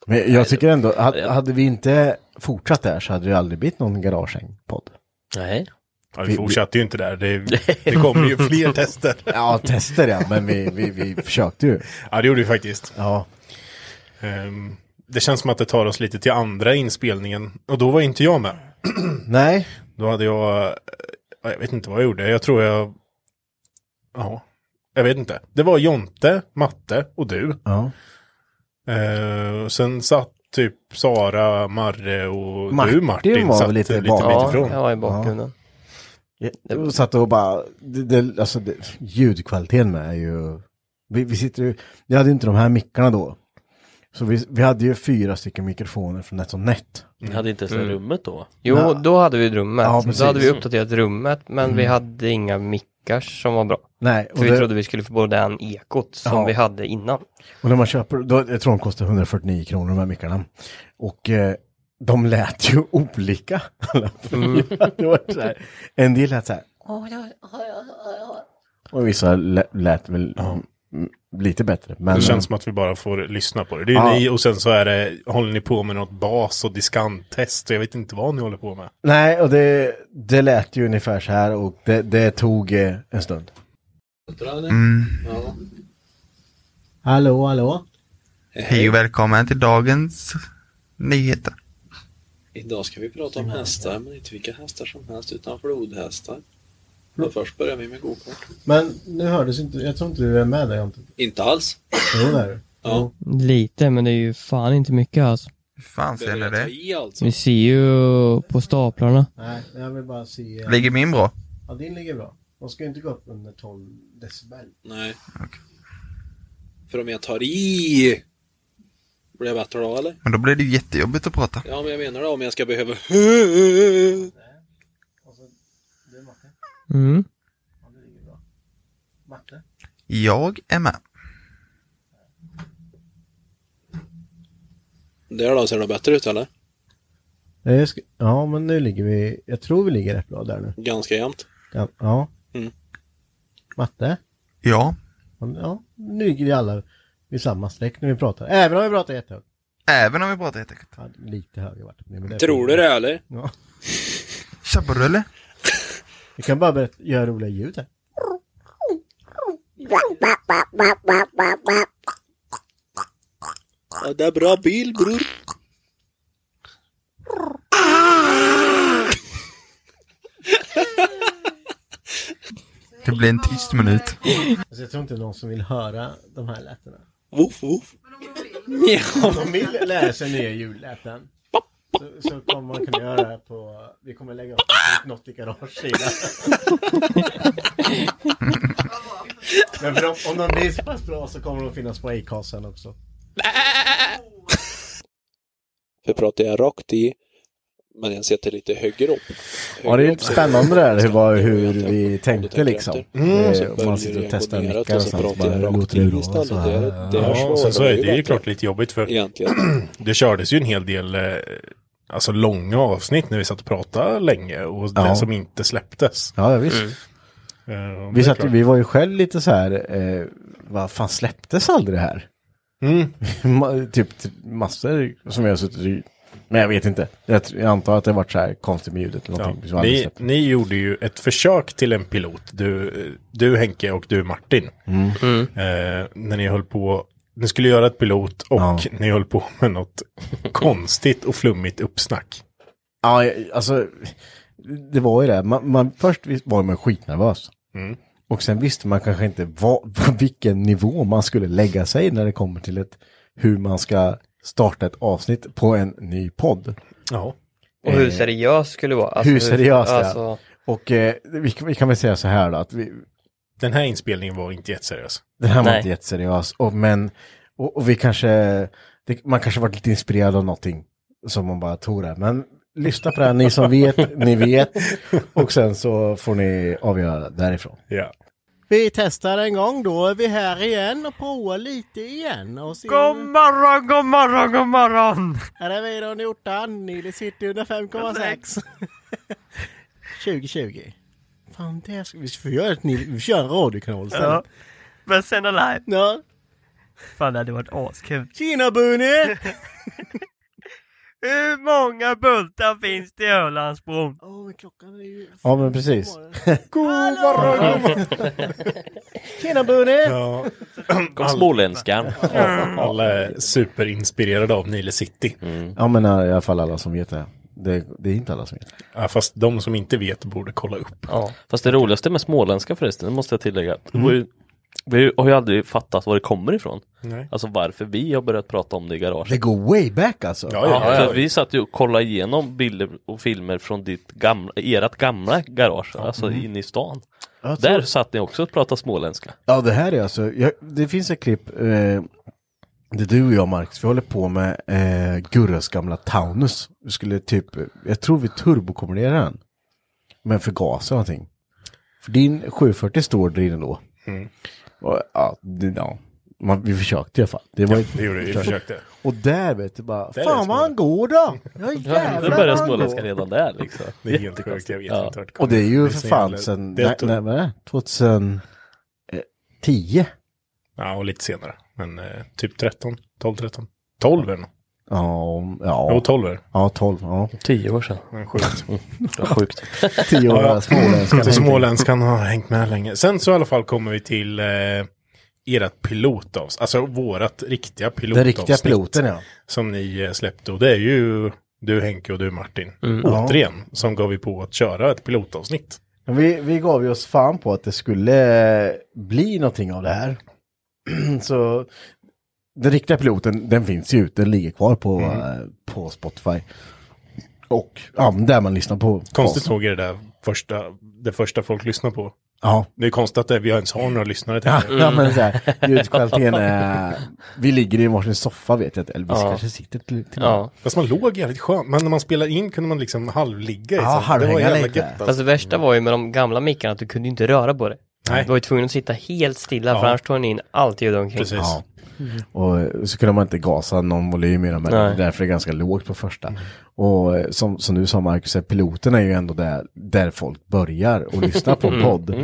Men jag tycker ändå, hade, vi inte fortsatt där så hade det aldrig blivit någon garagehäng-podd. Nej. Ja, vi Vi- fortsatte ju inte där, det, det kommer ju fler tester. Ja, tester ja, men vi, vi, vi försökte ju. Ja, det gjorde vi faktiskt. Ja, Ehm, det känns som att det tar oss lite till andra inspelningen. Och då var inte jag med. nej, Då hade jag, jag vet inte vad jag gjorde, jag tror jag, ja, jag vet inte. Det var Jonte, Matte och du. ja. Eh, sen satt typ Sara, Marre och Martin du Martin. var satt lite lite bak. Ja, ifrån. jag var i bakgrunden. Jag satt och bara, det, det, alltså det, ljudkvaliteten med är ju, vi, vi sitter ju, vi hade inte de här mickarna då. Så vi, vi hade ju fyra stycken mikrofoner från NetOnNet. Ni hade inte ens det rummet då? Jo, Ja. då hade vi rummet. Ja, då hade vi uppdaterat rummet, men vi hade inga mickar som var bra. Nej, och, För vi det, trodde vi skulle få både den ekot som Ja. vi hade innan. och när man köper, då, jag tror de kostar 149 kronor de här mickarna. Och eh, de lät ju olika. här, en del lät så här. Och vissa lät, lät väl mm, lite bättre. Men, Det känns som att vi bara får lyssna på det. Det är Ja. ni och sen så är det, håller ni på med något bas och diskanttest. Jag vet inte vad ni håller på med. Nej, och det, det lät ju ungefär så här och det, det tog eh, en stund. Hallå, hallå? Hej och välkommen till dagens nyheter. Idag ska vi prata om hästar, men inte vilka hästar som helst utan flodhästar. Men först börjar vi med gokart. Men nu hördes inte, jag tror inte du är med där Jonte. Inte alls. Jo, där är du. Ja. Lite, men det är ju fan inte mycket alltså. Hur fan ser ni det? i alltså? Vi ser ju på staplarna. Nej, jag vill bara se. eh, Ligger min bra? Ja, din ligger bra. De ska ju inte gå upp under 12 decibel. Nej. För om jag tar i... Blir jag bättre då eller? Men då blir det ju jättejobbigt att prata. Ja, men jag menar då om jag ska behöva... Mm. Matte? Jag är med. Där då, ser det bättre ut eller? Ska, ja, men nu ligger vi, jag tror vi ligger rätt bra där nu. Ganska jämnt. Ja. ja. Mm. Matte? Ja. Ja, nu ligger vi alla vid samma streck när vi pratar. Även om vi pratar jättehögt. Även om vi pratar jättehögt. Ja, lite högre vart det. Tror du det eller? Ja. Tjabbar du eller? Vi kan bara göra roliga ljud här. Ja, det är bra bil bror. Det blir en tyst minut. Alltså, jag tror inte någon som vill höra de här lätena. Woof woof. Om de vill lära sig nya julläten så, så kommer man kunna göra det på, vi kommer lägga upp något i garagesidan. Men för om, om de blir så pass bra så kommer de finnas på Acast sen också. För pratar jag rakt i, men jag sätter lite högre upp. Ja, det är lite spännande det här, hur, var, hur vi tänkte liksom. Mm. Om man börjar sitter och det testar mickar och och så sånt, bara låter det. Så här. Ja, sen så är det ju klart lite jobbigt för Egentligen. det kördes ju en hel del eh, alltså långa avsnitt när vi satt och pratade länge och Ja. det som inte släpptes. Ja, ja, visst. Eh, och det Vi, satt, vi var ju själv lite så här, eh, vad fan släpptes aldrig det här? Mm. Typ massor som vi har suttit i Men jag vet inte. Jag, jag antar att det har varit så här konstigt med ljudet eller Ja. någonting. som aldrig Ni, ni gjorde ju ett försök till en pilot, du, du Henke och du Martin. Mm. Eh, när ni höll på, ni skulle göra ett pilot och Ja. ni höll på med något konstigt och flummigt uppsnack. Ja, alltså. Det var ju det. Man, man, först var man skitnervös. Mm. Och sen visste man kanske inte vad, vilken nivå man skulle lägga sig när det kommer till ett, hur man ska starta ett avsnitt på en ny podd. Ja. Och hur seriös skulle det vara? Alltså, hur seriöst det är. alltså, Och eh, vi, kan- vi kan väl säga så här då, att vi, Den här inspelningen var inte jätteseriös. den här var Nej. inte jätteseriös. Och, men, och, och vi kanske, det, man kanske varit lite inspirerad av någonting som man bara tog det. Men lyssna på det här, ni som vet, ni vet. Och sen så får ni avgöra därifrån. Ja. Vi testar en gång då, är vi här igen och provar lite igen. Och ser God morgon, god morgon, god morgon! Här är vi då Njortan, Nile City 105,6. 2020. Fan det ska vi får göra ett vi får göra en radiokanal istället. Ja. Men sända live. Ja. Fan det hade varit askul. Tjena Bunny! Hur många bultar finns det i Ölandsbron? Åh men klockan är ju... Ja men precis. God morgon! Tjena Bunny! Ja. Kom småländskan. Alla är superinspirerade av Nile City. Ja men i alla fall alla som vet det. Det, det är inte alla som vet. Ja, fast de som inte vet borde kolla upp. Ja. Fast det roligaste med småländska förresten, det måste jag tillägga. Var ju, vi har ju aldrig fattat var det kommer ifrån. Nej. Alltså varför vi har börjat prata om det i garaget. Det går way back alltså. Ja, Ja, ja, för ja. vi satt ju och kollade igenom bilder och filmer från ditt gamla, ert gamla garage, alltså inne i stan. Där satt ni också och pratade småländska. Ja det här är alltså, jag, det finns ett klipp eh, det du och jag Marcus, vi håller på med eh, Gurras gamla Taunus. Vi skulle typ, jag tror vi turbokombinerade den. Men förgaser och någonting. För din 740 står där inne då. Och, ja, det, ja. Man, vi försökte i alla fall. Det var Det gjorde vi, vi försökte. Och där vet du bara, Där är fan det vad han går då! Ja Ja, jävlar då han småländska redan där liksom. Det är helt sjukt, jag vet Ja. inte Och det är ju för fan sen, är nej, nej, vad är det? 2010? Ja, och lite senare. Men eh, typ 13, 12, 13. 12 är det nog. Ja, Jo, ja, 12 är det. ja 12, ja. Tio år sedan. Ja, Sjukt. Det var sjukt. 10 år Ja, småländska. Så småländskan har hängt med länge. Sen så i alla fall kommer vi till eh, ert pilotavsnitt. Alltså vårat riktiga Den pilotavsnitt. riktiga piloten ja. Som ni eh, släppte. Och det är ju du Henke och du Martin. Ja. Återigen. Som gav vi på att köra ett pilotavsnitt. Men Vi, vi gav ju oss fan på att det skulle bli någonting av det här. Så den riktiga piloten, den finns ju ute, den ligger kvar på, eh, på Spotify. Och ja, där man lyssnar på. Konstigt nog är det där första, det första folk lyssnar på. Ja, Det är konstigt att det, vi ens har några lyssnare till ja, det. ja men så här, ljudkvaliteten är... Vi ligger i varsin soffa vet jag inte, eller vi Ja. kanske sitter till, till Ja. Fast man låg jävligt skönt. Men när man spelar in kunde man liksom halvligga i. Ja, så det var halvhänga lite. gött, alltså. Fast det värsta var ju med de gamla mickarna att du kunde inte röra på det. Nej. Du var ju tvungen att sitta helt stilla Ja. för annars tog den in allt ljud omkring. Precis. Ja. Och så kunde man inte gasa någon volym i dem, men Nej. därför är det ganska lågt på första. Och eh, som, som du sa Marcus, eh, piloten är ju ändå där, där folk börjar och lyssna på en podd.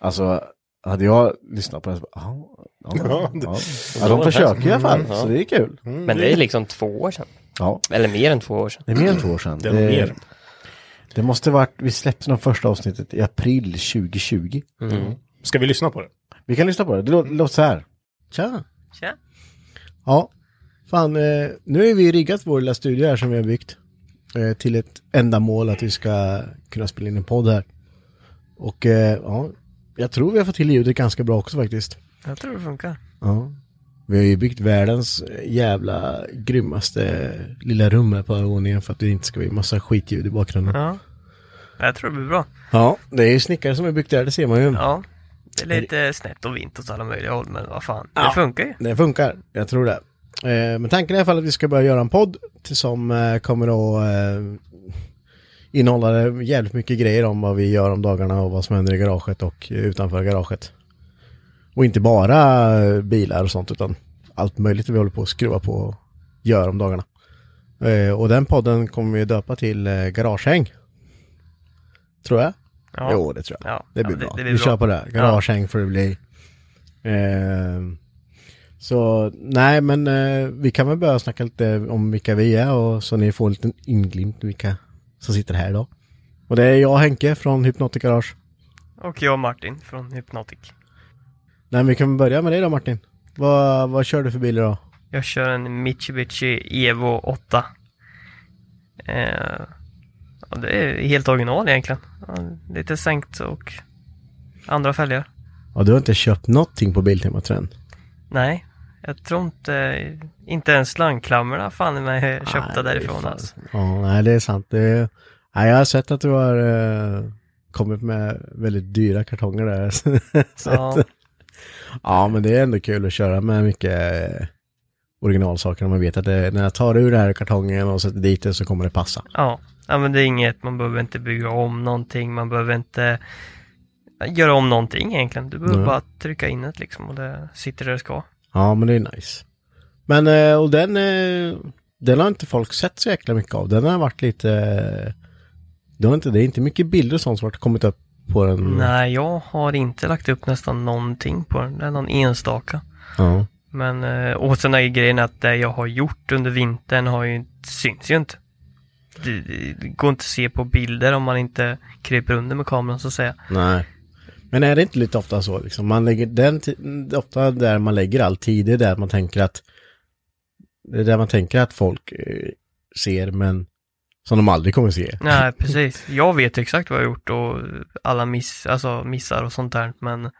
Alltså, hade jag lyssnat på den så bara, ja, ja, Ja, ja. ja, de försöker i alla fall, så det är kul. Men det är liksom två år sedan. Ja, Eller mer än två år sedan. det är mer än två år sedan. Det är mer. det måste varit, vi släppte de första avsnittet i april 2020. Ska vi lyssna på det? Vi kan lyssna på det, det lå- det låter så här. Tja! Tja. Ja, fan, eh, nu har vi riggat vår lilla studio här som vi har byggt. Eh, till ett ändamål att vi ska kunna spela in en podd här. Och eh, ja, jag tror vi har fått till ljudet ganska bra också faktiskt. Jag tror det funkar. Ja. Vi har ju byggt världens jävla grymmaste lilla rum här på övervåningen för att det inte ska bli massa skitljud i bakgrunden. Ja. Jag tror det blir bra. Ja, det är ju snickare som har byggt det här, det ser man ju. Ja. Det är lite snett och vint åt alla möjliga håll, men vad fan. Det funkar ju. Det funkar, jag tror det. Eh, men tanken är i alla fall att vi ska börja göra en podd som eh, kommer att eh, innehålla jävligt mycket grejer om vad vi gör om dagarna och vad som händer i garaget och utanför garaget. Och inte bara bilar och sånt utan allt möjligt vi håller på att skruva på och gör om dagarna. Och den podden kommer vi döpa till eh, Garagehäng. Tror jag. Ja. Jo, det tror jag. Ja. Det blir Ja, bra. det blir vi bra. kör på det. Garagehäng får det bli. Eh, Så nej, men eh, vi kan väl börja snacka lite om vilka vi är och så ni får en liten inglimt vilka som sitter här idag. Och det är jag Henke från Hypnotic Garage. Och jag Martin från Hypnotic. Nej, men vi kan väl börja med dig då Martin. Vad, vad kör du för bil idag? Jag kör en Mitsubishi Evo 8. Eh, ja, det är helt original egentligen. Lite sänkt och andra fälgar. Ja, du har inte köpt någonting på Biltema tror jag än. Nej, jag tror inte, inte ens slangklamrorna fan mig är köpta Nej, därifrån alltså. Ja, nej det är sant. Det är, nej, jag har sett att du har eh, kommit med väldigt dyra kartonger där. Ja. ja, men det är ändå kul att köra med mycket originalsaker. Man vet att det, när jag tar ur den här kartongen och sätter dit det så kommer det passa. Ja. ja, men det är inget, man behöver inte bygga om någonting, man behöver inte göra om någonting egentligen. Du behöver Nej. bara trycka in det liksom och det sitter där det ska. Ja, men det är nice. Men, eh, och den, eh, den har inte folk sett så jäkla mycket av. Den har varit lite... Det, har inte, det är inte mycket bilder och sånt som har kommit upp på den. Nej, jag har inte lagt upp nästan någonting på den. Det är någon enstaka. Ja. Men, eh, och sen är grejen att det jag har gjort under vintern har ju, syns ju inte. Det, det går inte att se på bilder om man inte kryper under med kameran så att säga. Nej. Men är det inte lite ofta så liksom? Man lägger den, ofta där man lägger all tid, det är där man tänker att det är där man tänker att folk eh, ser men som de aldrig kommer se. Nej, precis. Jag vet exakt vad jag har gjort och alla miss, alltså missar och sånt där, men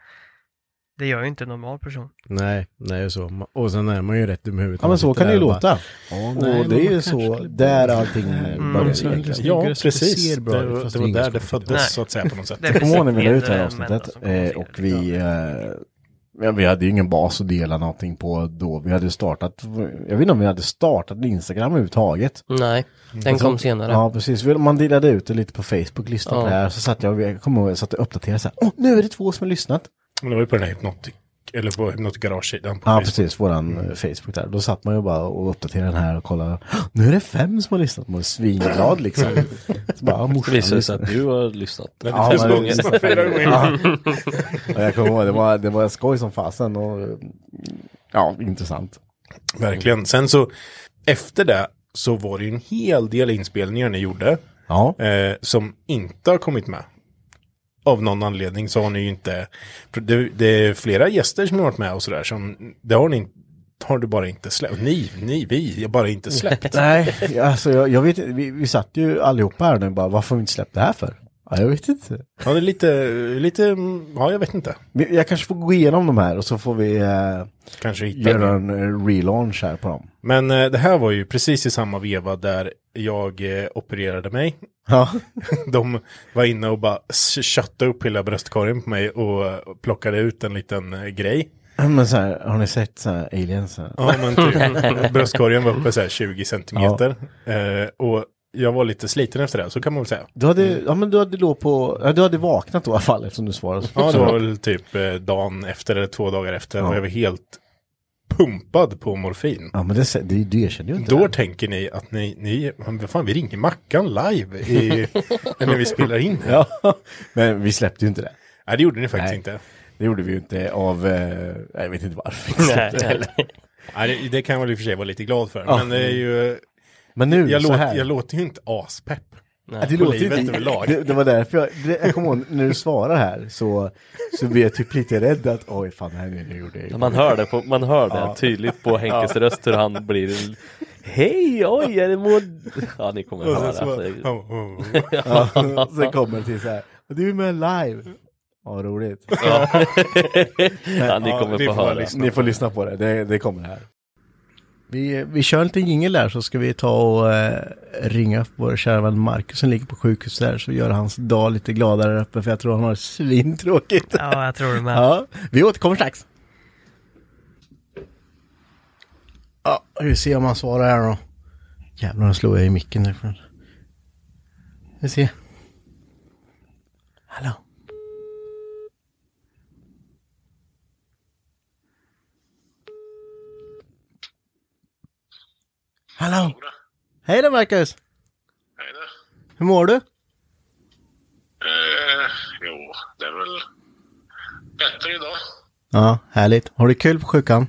det gör ju inte en normal person. Nej, nej så. Och sen är man ju rätt dum i huvudet. Ja men så kan det ju låta. Ja, och det är ju så, där allting Mm. börjar det lite Ja, det precis. ser bra Det, var- det var där det föddes Nej. så att säga på något sätt. Det är Jag kommer ihåg när vi la ut det här avsnittet eh, och det. vi, eh, ja, vi hade ju ingen bas att dela någonting på då. Vi hade startat, jag vet inte om vi hade startat Instagram överhuvudtaget. Nej, den Jag tror- kom senare. Ja, precis. Man delade ut det lite på Facebook, lyssnade på det här. Så satt jag, jag kommer ihåg, jag satt och uppdaterade så här. Åh, nu är det två som har lyssnat. Men det var ju på den här Hypnotic, eller på Hypnotic Garage-sidan. Ja, Facebook. precis. Våran eh, Facebook där. Då satt man ju bara och uppdaterade den här och kollade. "Åh, Nu är det fem som har lyssnat. Man är svinglad liksom. Så bara, "Ja, Det visar sig lyssnar." att du har lyssnat. Ja, fem gånger. Fyra gånger. Ja. Jag kommer ihåg, det var, det var skoj som fasen och ja, intressant. Verkligen. Sen så, efter det så var det ju en hel del inspelningar ni gjorde. Ja. Eh, som inte har kommit med. Av någon anledning så har ni ju inte, det, det är flera gäster som har varit med och sådär som, det har ni har du bara inte släppt. Ni, ni, vi, har bara inte släppt. Nej, alltså jag, jag vet inte, vi, vi satt ju allihopa här nu bara, varför har vi inte släppt det här för? Ja, jag vet inte. Ja, det är lite, lite, ja jag vet inte. Jag kanske får gå igenom de här och så får vi eh, Kanske hitta göra en. en eh, relaunch här på dem. Men eh, det här var ju precis i samma veva där jag eh, opererade mig. Ja. De var inne och bara s- köttade upp hela bröstkorgen på mig och eh, plockade ut en liten eh, grej. Men så här, har ni sett så här aliens? Så här? Ja, men typ, bröstkorgen var uppe så här 20 centimeter. Eh, och jag var lite sliten efter det, så kan man väl säga. Du hade, ja men du hade då på, ja, du hade vaknat då i alla fall eftersom du svarade. Ja, det var väl typ eh, dagen efter eller två dagar efter. Ja. Och jag var helt pumpad på morfin. Ja men det, det, det erkänner ju inte Då det. tänker ni att ni, ni vad fan, vi ringer Mackan live i, när vi spelar in. Ja, men vi släppte ju inte det. Nej, det gjorde ni faktiskt Nej. inte. Det gjorde vi ju inte av, eh, jag vet inte varför. Nej. Nej, det, det kan jag väl i och för sig vara lite glad för. Ja. Men det är ju, Men nu, jag, så här. jag låter ju inte aspepp. Ja, det låter livet inte, överlag. det, det var därför jag, det, jag kommer ihåg när du svarar här så, så blir jag typ lite rädd att oj fan det här nu gjorde jag. Man hör det, på, man hör det Ja. tydligt på Henkes röst hur han blir Hej, oj, är det Maud? Ja, ni kommer Och höra. sen så alltså. oh, oh, oh. Ja, sen kommer det till så här, du är med live. Ja, roligt. Ja. ja, ni Ja, kommer det få höra. lyssna Ni får lyssna på det, det, det kommer här. Vi, vi kör en liten jingel där så ska vi ta och eh, ringa upp vår kära vän Marcus som ligger på sjukhus där så gör hans dag lite gladare uppe för jag tror han har det svintråkigt. Ja, jag tror det med. Ja, vi återkommer strax. Ja, vi ser om han svarar här då. Jävlar, nu slår jag i micken därifrån. Vi ser. Hallå? Hallå? Hej då Marcus! Hej då. Hur mår du? Eh, jo, det är väl bättre idag. Ja, härligt. Har du kul på sjukan?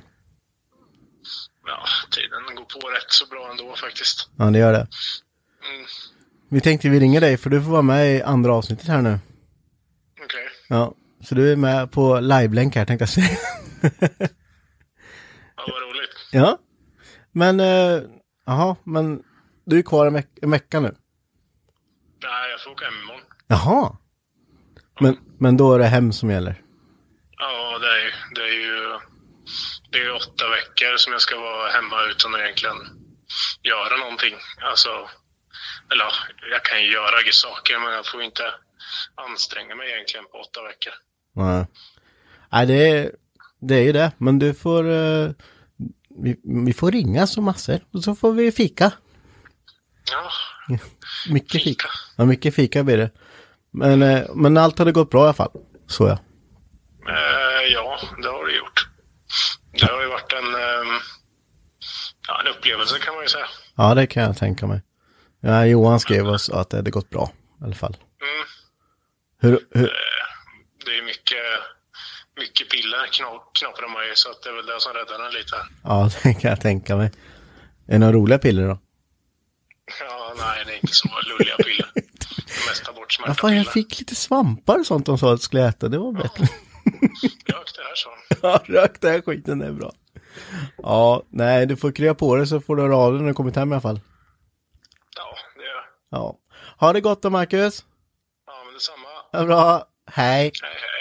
ja, tiden går på rätt så bra ändå faktiskt. Ja, det gör det. Mm. Vi tänkte vi ringer dig för du får vara med i andra avsnittet här nu. Okej. Ja, så du är med på live-länk här tänkte jag säga. Ja, vad roligt. ja. Men, eh, jaha, men du är kvar en, veck- en vecka nu. Nej, jag får åka hem imorgon. Jaha. Men, men då är det hem som gäller. Ja, det är, det är ju det är åtta veckor som jag ska vara hemma utan att egentligen göra någonting. Alltså, eller ja, jag kan ju göra saker men jag får inte anstränga mig egentligen på åtta veckor. Nej. Nej, det är, det är ju det. Men du får, eh, vi, vi får ringa så massor. Och så får vi fika. Ja, Mycket fika. Ja, mycket fika blir det. Men, eh, men allt hade gått bra i alla fall. Så ja. eh, ja det har det gjort. Det har ju varit en, eh, ja, en upplevelse kan man ju säga. Ja, det kan jag tänka mig. Ja, Johan skrev oss att det hade gått bra. I alla fall. Mm. Hur, hur, Det är mycket, mycket piller knaprar man ju så att det är väl det som räddar en lite. ja, det kan jag tänka mig. Är det några roliga piller då? Ja, nej, det är inte så lulliga piller. Det mesta bort Ja, fan, jag fick lite svampar och sånt de sa att jag skulle äta. Det var bättre. Rök det här så. Ja, rök den här skiten, det är bra. Ja, nej, du får krya på det så får du höra av dig när du kommit hem i alla fall. Ja, det gör jag. Ja. Ha det gott då, Marcus. Ja, men detsamma. Det bra. Hej. Hej, hej.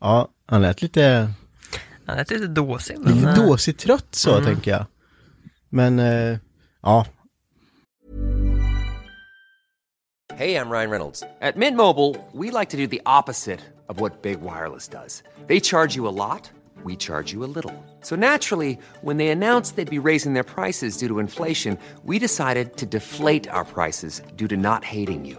Ja, han lät lite, Han lät lite dåsig. men, lite eh, dåsigt trött så, Mm. tänker jag. Men, eh, ja. Hey, I'm Ryan Reynolds. At Mint Mobile, we like to do the opposite of what Big Wireless does. They charge you a lot, we charge you a little. So naturally, when they announced they'd be raising their prices due to inflation, we decided to deflate our prices due to not hating you.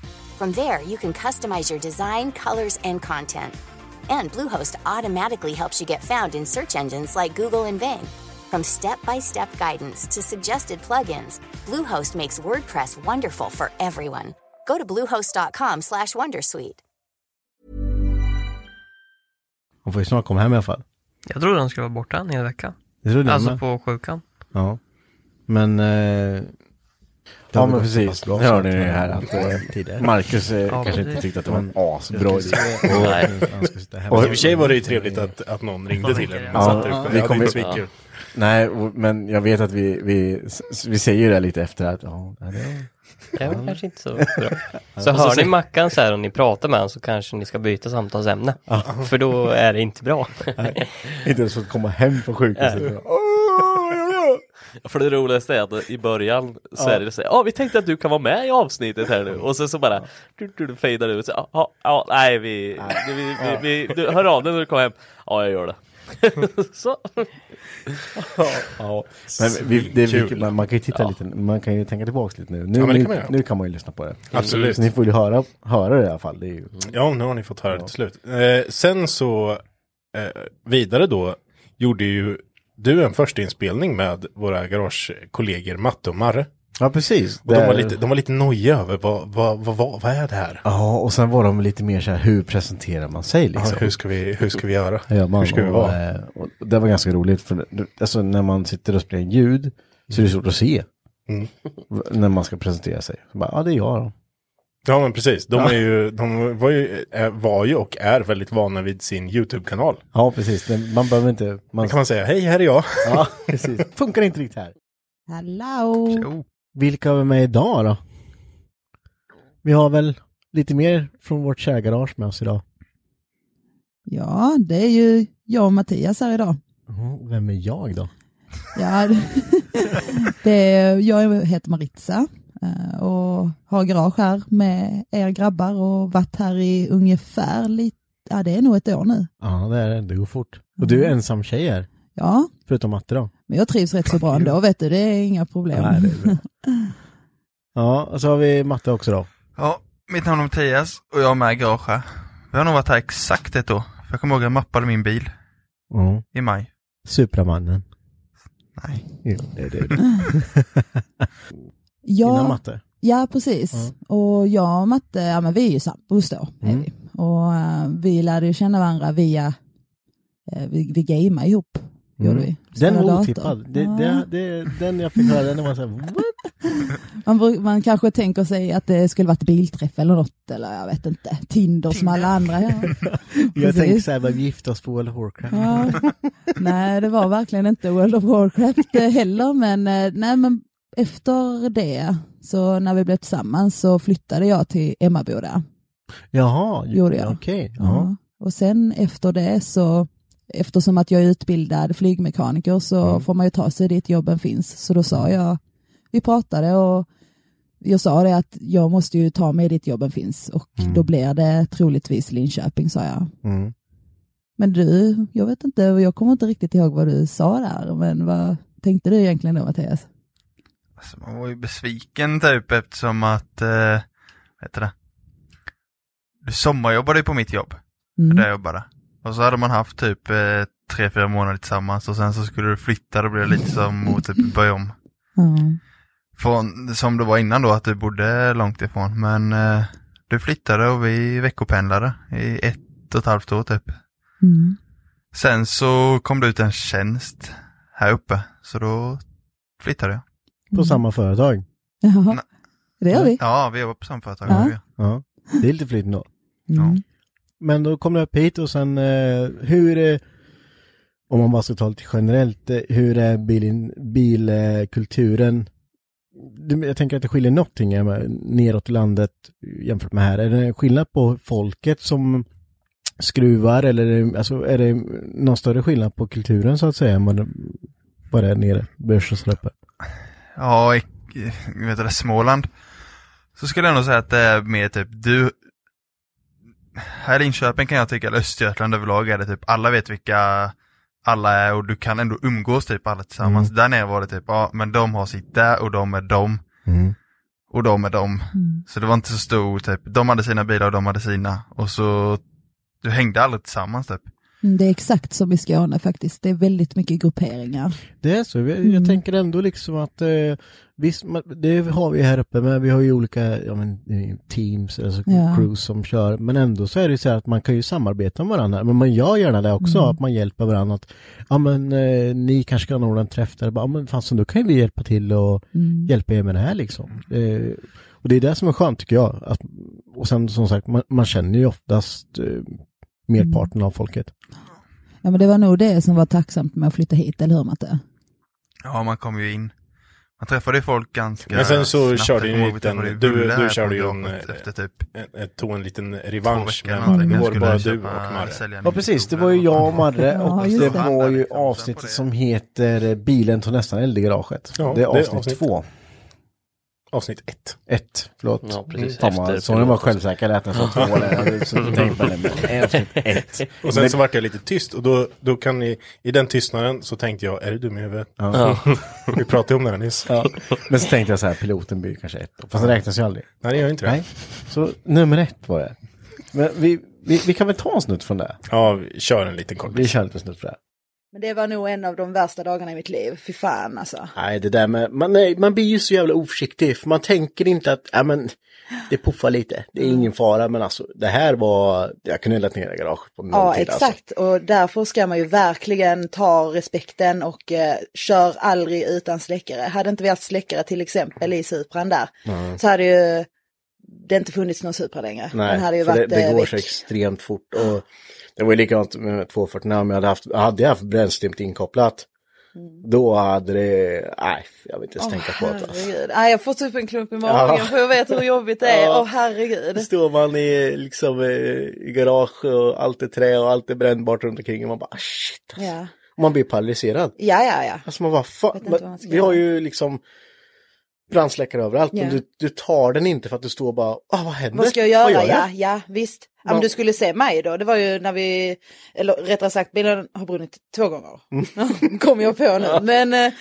From there, you can customize your design, colors, and content. And Bluehost automatically helps you get found in search engines like Google and Bing. From step-by-step guidance to suggested plugins, Bluehost makes WordPress wonderful for everyone. Go to bluehost.com/wondersuite. Han får ju snart komma hem i alla fall. Jag trodde han skulle vara borta en hel vecka. Det trodde jag Alltså med. på sjukan. Ja. Men... Eh, det Ja men precis, det hörde att ni man- här att eh. Marcus eh, Ja, kanske inte tyckte att det var en asbra idé. Nej. I och för sig var det ju trevligt att, att någon ringde till en. Ja, vi det kommer är svinkul. Nej, och- men jag vet att vi, vi, vi säger ju det lite efter att, ja, det var... Det kanske inte så bra. Så hör ni Mackan så här och ni pratar med honom så kanske ni ska byta samtalsämne. För då är det inte bra. Inte ens fått komma hem från sjukhuset. För det roligaste är att i början så Ja. är det så här, ja vi tänkte att du kan vara med i avsnittet här nu och sen så bara du, du, du fejdar ut, så, ja, ja, nej vi, vi, vi, vi, vi du, hör av dig när du kommer hem, ja jag gör det. så. Ja, men vi, det är mycket, man, man kan ju titta lite, man kan ju tänka tillbaks lite nu. Nu, Ja, nu, kan man göra. nu kan man ju lyssna på det. Absolut. Så ni får ju höra, höra det i alla fall. Det är ju... Ja, nu har ni fått höra det till slut. Eh, sen så, eh, vidare då, gjorde ju du en första inspelning med våra garagekollegor Matte och Marre. Ja, precis. Och de, var lite, de var lite nojiga över vad, vad, vad, vad, är det här? Ja, och sen var de lite mer så här, hur presenterar man sig liksom? Ja, hur, ska vi, hur ska vi göra? Ja, man, hur ska vi och, vara? eh, och det var ganska roligt för alltså, när man sitter och spelar ljud så är det svårt att se. Mm. När man ska presentera sig. Så bara, ja, det är jag då. Ja men precis, de, Ja. är ju, de var, ju, är, var ju och är väldigt vana vid sin YouTube-kanal. Ja, precis. Man behöver inte... Man... Då kan man säga, hej här är jag. Ja, precis. Funkar inte riktigt här. Hallå! Vilka har vi med idag då? Vi har väl lite mer från vårt kärgarage med oss idag. Ja, det är ju jag och Mattias här idag. Mhm, Vem är jag då? Ja, det är, jag heter Maritza eh, och har garage här med er grabbar och varit här i ungefär lite, ja det är nog ett år nu. Ja, det är det. Det går fort. Och du är ensam tjej här. Ja, Förutom Matte då. Men jag trivs rätt så bra ändå, vet du, det är inga problem. Nej, det är bra. Ja, och så har vi matte också då. Ja, mitt namn är Mattias och jag är med i garage här. Vi har nog varit här exakt ett år. För jag kommer ihåg att jag mappade min bil Mm. i maj. Supramannen. Nej. Jo, det är det. Ja, Innan matte. Ja, precis. Och jag och Matte, ja men vi är ju sambos då. Mm. vi. Och eh, vi lärde ju känna varandra via, uh, vi, vi gameade ihop. Gjorde vi. Den var otippad. Det, Ja. det, det, den jag fick höra, den var så här, what? Man, man kanske tänker sig att det skulle varit bilträff eller något, eller jag vet inte, Tinder som alla andra. Ja. Jag tänkte så här, vad vi gifte oss på World of Warcraft. Ja. Nej, det var verkligen inte World of Warcraft eh, heller, men, nej, men efter det, så när vi blev tillsammans så flyttade jag till Emmaboda. Jaha, Gjorde jag. okej. Ja. Ja. Och sen efter det så, eftersom att jag är utbildad flygmekaniker så Mm. får man ju ta sig dit jobben finns. Så då sa jag, vi pratade och jag sa det att jag måste ju ta mig dit jobben finns och Mm. då blir det troligtvis Linköping sa jag. Mm. Men du, jag vet inte, jag kommer inte riktigt ihåg vad du sa där, men vad tänkte du egentligen då Mattias? Alltså, man var ju besviken typ eftersom att, eh, vad heter det? Du sommarjobbade ju på mitt jobb, Mm. där jag jobbade. Och så hade man haft typ eh, tre, fyra månader tillsammans och sen så skulle du flytta, då blev det lite som att typ börja om. Ja. Från, som det var innan då, att du bodde långt ifrån. Men eh, du flyttade och vi veckopendlade i ett och ett halvt år typ. Mm. Sen så kom det ut en tjänst här uppe, så då flyttade jag. På samma företag. Jaha, det gör vi. Ja, vi jobbar på samma företag. Ja. Ja. Ja, det är lite flytt ändå. Mm. Men då kom du upp hit och sen eh, hur, eh, om man bara ska ta lite generellt, eh, hur är bilin, bilkulturen? Jag tänker att det skiljer någonting neråt i landet jämfört med här. Är det skillnad på folket som skruvar eller är det, alltså, är det någon större skillnad på kulturen så att säga än vad det, vad det är nere, versus där uppe? Ja, i, vet du, det, Småland. Så skulle jag nog säga att det är mer typ du. Här i Linköping kan jag tycka, eller Östergötland överlag är det typ alla vet vilka alla är och du kan ändå umgås typ alla tillsammans. Mm. Där nere var det typ, ja men de har sitt där och de är de. Mm. Och de är de. Mm. Så det var inte så stor typ, de hade sina bilar och de hade sina. Och så, du hängde aldrig tillsammans typ. Mm, Det är exakt som i Skåne faktiskt. Det är väldigt mycket grupperingar. Det är så. Jag, Mm. tänker ändå liksom att eh, visst, det har vi här uppe, men vi har ju olika ja, men, teams, alltså Ja. crews som kör. Men ändå så är det ju så här att man kan ju samarbeta med varandra. Men man gör gärna det också, Mm. att man hjälper varandra. Att, ja men eh, ni kanske kan ordna en träff där. Ja men fasen, då kan ju vi hjälpa till och Mm. hjälpa er med det här liksom. Eh, och det är det som är skönt tycker jag. Att, och sen som sagt, man, man känner ju oftast eh, merparten av folket. Ja men det var nog det som var tacksamt med att flytta hit, eller hur Matte? Ja, man kom ju in. Man träffade ju folk ganska Men sen så snabbt. körde ju en liten, du, du körde ju en, garaget efter typ en, en, tog en liten revansch med var det skulle bara du och Marre. Ja precis, det var ju jag och Marre Ja, och just det var ju avsnittet som heter eh, Bilen tog nästan eld i garaget. Ja, det är det är avsnitt avsnitt. två. Avsnitt ett. Ett, förlåt. Ja, precis. Fan vad, Efter så den var självsäker, lät den som två där. Jag hade suttit och tänkt på det, men avsnitt ett. Och sen så vart jag lite tyst och då, då kan ni, i den tystnaden så tänkte jag, är du dum i huvudet? Ja. Vi pratade om det här nyss. Ja. Men så tänkte jag så här, piloten blir kanske ett. Fast det räknas ju aldrig. Nej, det gör inte det. Nej. Så nummer ett var det. Men vi, vi, vi kan väl ta en snutt från det? Ja, vi kör en liten kort. Vi kör lite snutt för det. Men det var nog en av de värsta dagarna i mitt liv. Fy fan alltså. Nej, det där med, man, nej, man blir ju så jävla oförsiktig. För man tänker inte att, ja men, det puffar lite. Det är ingen fara, men alltså, det här var, jag kunde eldat ner det garaget på Ja, nolltid alltså. exakt. Och därför ska man ju verkligen ta respekten och eh, kör aldrig utan släckare. Hade inte vi haft släckare till exempel i Supran där Mm. så hade ju det inte funnits någon Supra längre. Nej, Den hade ju varit det, det eh, går så extremt fort. Och det var ju likadant med 240 när jag hade haft, hade jag haft bränslet inkopplat. Då hade det, nej, jag vill inte ens tänka på det. Alltså. Nej, jag får typ en klump i magen Ja. för jag vet hur jobbigt det är. Åh Ja. herregud. Står man i, liksom, eh, i garage och allt är trä och allt är brännbart runt omkring och man bara ah, shit. Alltså. Ja, Och man blir paralyserad. ja, ja. ja. Alltså man bara, fan, man vi har ju liksom brandsläckare överallt. Men du, du tar den inte för att du står bara, ah, vad händer? Vad ska jag göra? gör ja, ja, visst. Ja, men Ja. du skulle se mig då. Det var ju när vi, eller rättare sagt, bilen har brunnit två gånger. Mm. Kommer jag på nu. Men eh,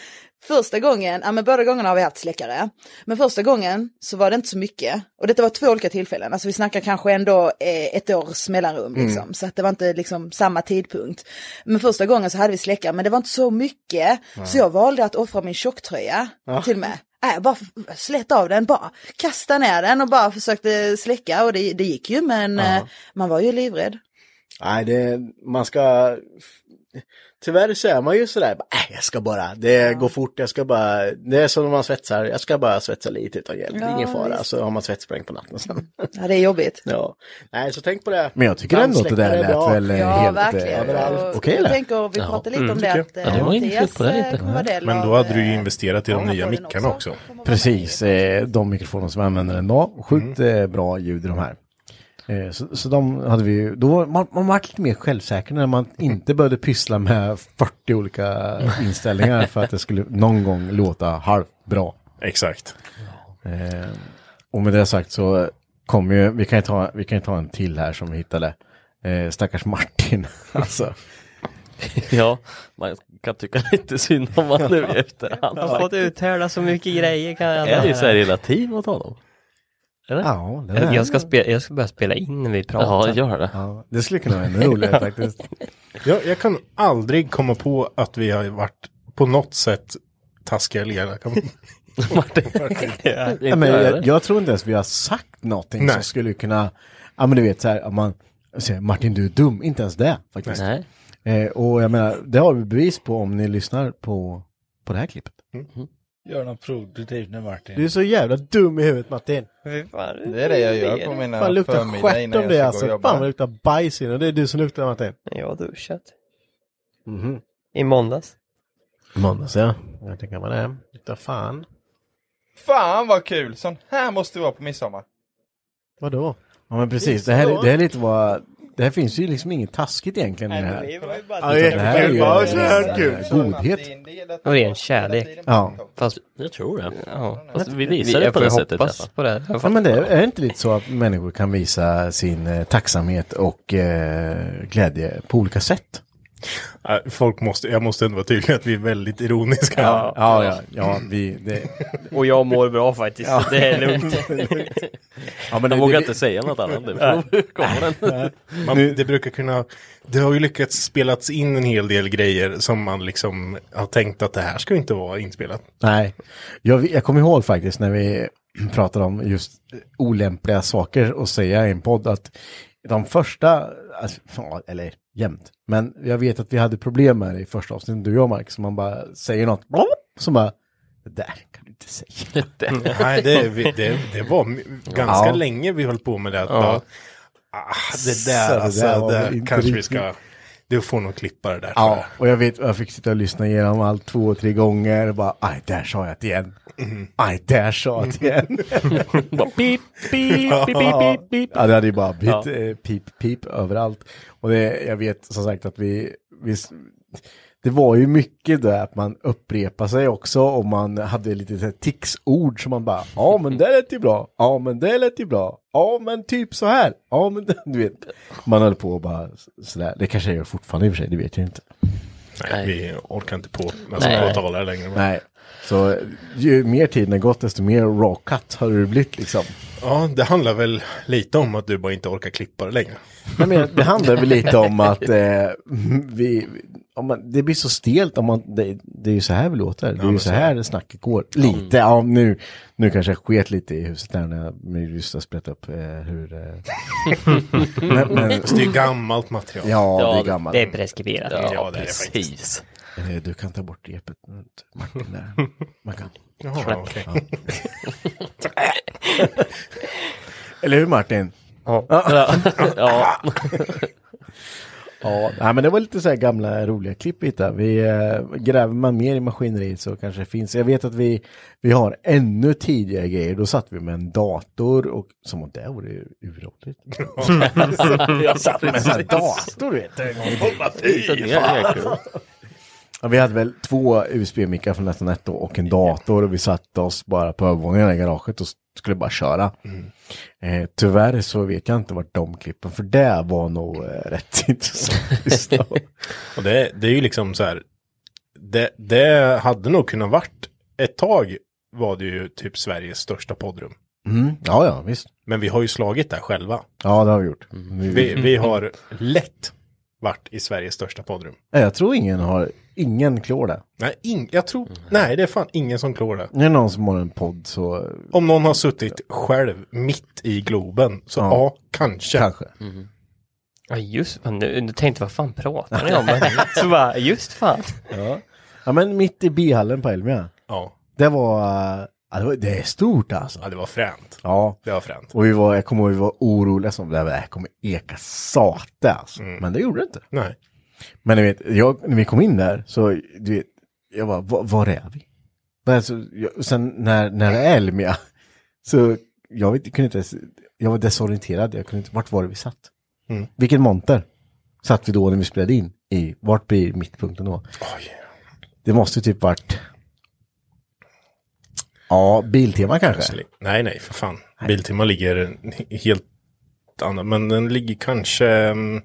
första gången, ja men båda gångerna har vi haft släckare. Men första gången så var det inte så mycket. Och detta var två olika tillfällen. Alltså vi snackar kanske ändå eh, ett års mellanrum liksom. Mm. Så att det var inte liksom samma tidpunkt. Men första gången så hade vi släckare, men det var inte så mycket. Nej. Så jag valde att offra min tjocktröja Ja. till och med. Nej, jag bara slet av den, bara kasta ner den och bara försökte släcka och det, det gick ju men Ja. eh, man var ju livrädd. Nej, det, man ska... Tyvärr så är man ju sådär, äh, jag ska bara, det går fort, jag ska bara, det är som när man svetsar, jag ska bara svetsa lite utan hjälp, Ja, ingen fara, visst. så har man svettspräng på natten sen. Ja, det är jobbigt. Ja, nej så tänk på det. Men jag tycker ändå att det där lät bra. väl eh, Ja, helt verkligen. överallt. Okej jag tänker, vi Ja. pratade lite Mm, om det jag. att eh, Ja, det var inget på det eh, Men då hade du ju eh, investerat i de nya mickarna också. Precis, eh, de mikrofoner som vi använder idag. Sjukt Mm. eh, bra ljud i de här. Eh, så, så de hade vi då var man, man var lite mer självsäker när man inte började pyssla med 40 olika inställningar för att det skulle någon gång låta halvt bra. Exakt. Eh, och med det sagt så kommer ju, vi kan ju ta, vi kan ju ta en till här som vi hittade. Eh, stackars Martin, alltså. Ja, man kan tycka lite synd om han nu i efterhand. Han har fått uthärda så mycket grejer kan jag Är det så här hela team åt honom? Eller? Ja, det Jag, är- jag, ska spela, jag ska börja spela in när vi pratar. Ja, gör det. Ja, det skulle kunna vara ännu roligare faktiskt. Jag, jag kan aldrig komma på att vi har varit på något sätt taskiga eller elaka. Ja, men jag, jag tror inte ens vi har sagt någonting Nej. som skulle kunna, ja men du vet så här, om man säger Martin du är dum, inte ens det faktiskt. Nej. Eh, och jag menar, det har vi bevis på om ni lyssnar på, på det här klippet. Gör något produktivt nu Martin. Du är så jävla dum i huvudet Martin. Det är det jag gör på mina Fan luktar förmiddagar innan om jag det ska gå alltså. och jobba. Fan vad det luktar bajs inne och det är du som luktar Martin. Jag har duschat. Mhm. I måndags. Måndags ja. Jag tänker man det. Luktar fan. Fan vad kul! Sån här måste det vara på midsommar. Vadå? Ja men precis, det här, är- det här är lite vad, det här finns ju liksom inget taskigt egentligen i det här. Ja, Utan det här är ju en, Så här kul. godhet. Och ren kärlek. Ja. Fast, jag tror det. Ja. Fast vi visar det på det sättet hoppas fall. på det. Ja men det är, det inte lite så att människor kan visa sin eh, tacksamhet och eh, glädje på olika sätt? Nej, Folk måste, jag måste ändå vara tydlig att vi är väldigt ironiska. Ja, ja, ja, ja vi, det... Och jag mår bra faktiskt, Ja. det är lugnt. Ja, men Jag det- vågar det- inte säga något annat. Det Nej. kommer den. Man, det brukar kunna, det har ju lyckats spelats in en hel del grejer som man liksom har tänkt att det här ska inte vara inspelat. Nej, jag, jag kommer ihåg faktiskt när vi pratade om just olämpliga saker att säga i en podd att de första, alltså, eller jämt, men jag vet att vi hade problem med det i första avsnittet, du och jag Mark, så man bara säger något, som bara, det där kan du inte säga. Nej, det, vi- det, det var ganska Ja. länge vi höll på med det. Att Ja. bara, ah, det där, det alltså, där det väl inte kanske vi riktigt- ska, du får nog klippa det där. Ja, jag. och jag vet, jag fick sitta och lyssna igenom allt två, tre gånger och bara, aj, där sa jag det igen. Aj, där sa jag det igen. Bara pip, pip, pip, pip, pip, pip. Ja, det hade ju bara blivit Ja. eh, pip, pip överallt. Och det, jag vet som sagt att vi, vi, det var ju mycket där att man upprepar sig också och man hade lite ticsord som man bara, ja men det lät ju bra, ja men det lät ju bra, ja men typ så här, ja men det- du vet. Man höll på och bara sådär, det kanske jag gör fortfarande i och för sig, det vet jag inte. Nej, vi orkar inte på, alltså, påtala det längre. men- Nej, så ju mer tiden har gått desto mer raw cut har det blivit liksom. Ja, det handlar väl lite om att du bara inte orkar klippa det längre. Nej, men det handlar väl lite om att eh, vi, om man, det blir så stelt om man, det, det är ju så här vi låter, det är ju så så här snacket går. Lite, ja nu, nu kanske jag sket lite i huset där när just har sprätt upp eh, hur... Eh, men, men, det är gammalt material. Ja, Ja, det är gammalt. det är preskriberat. Ja, Ja, det är det faktiskt. Eh, Du kan ta bort repet runt Martin där. Man kan. Jaha, okej. Ja. Eller hur Martin? Ja. Ja. Ja. Nej, men det var lite så här gamla roliga klipp vi hittade. Vi eh, gräver man mer i maskineriet så kanske det finns. Jag vet att vi, vi har ännu tidigare grejer. Då satt vi med en dator och som att det vore uråldrigt. Jag satt med en sån här dator vet du. Ja, vi hade väl två USB-mickar från nästan ett år och en dator och vi satte oss bara på övervåningen i garaget och skulle bara köra. Eh, tyvärr så vet jag inte vart de klippen, för det var nog eh, rätt intressant. Och det, det är ju liksom så här. Det, det hade nog kunnat varit ett tag var det ju typ Sveriges största poddrum. Mm, ja, ja, visst. Men vi har ju slagit där själva. Ja, det har vi gjort. Vi, vi har lätt varit i Sveriges största poddrum. Nej, Jag tror ingen har, ingen klår det. Nej, ing, jag tror, nej det är fan ingen som klår det. Det är någon som har en podd så... Om någon har suttit själv mitt i Globen, så ja, Ja. kanske. Kanske. Ja just fan, nu, nu tänkte vad fan pratar ni om? Så bara, just fan. Ja. ja, men mitt i bihallen på Elmia. Ja. Det var, ja, det var, det är stort alltså. Ja, det var fränt. Ja. Det var fränt. Och vi var, jag kommer ihåg vi var oroliga som det här, det här kommer eka sate alltså. Men det gjorde det inte. Nej. Men ni vet, jag, när vi kom in där så, du vet, jag bara, var, var är vi? Men alltså, jag, sen när, när det är Elmia, så jag vet, kunde inte ens, jag var desorienterad, jag kunde inte, vart var det vi satt? Mm. Vilken monter satt vi då när vi spelade in i? Vart blir mittpunkten då? Det måste typ varit, ja, Biltema kanske? Nej, nej, för fan. Biltema ligger helt annat, men den ligger kanske mm,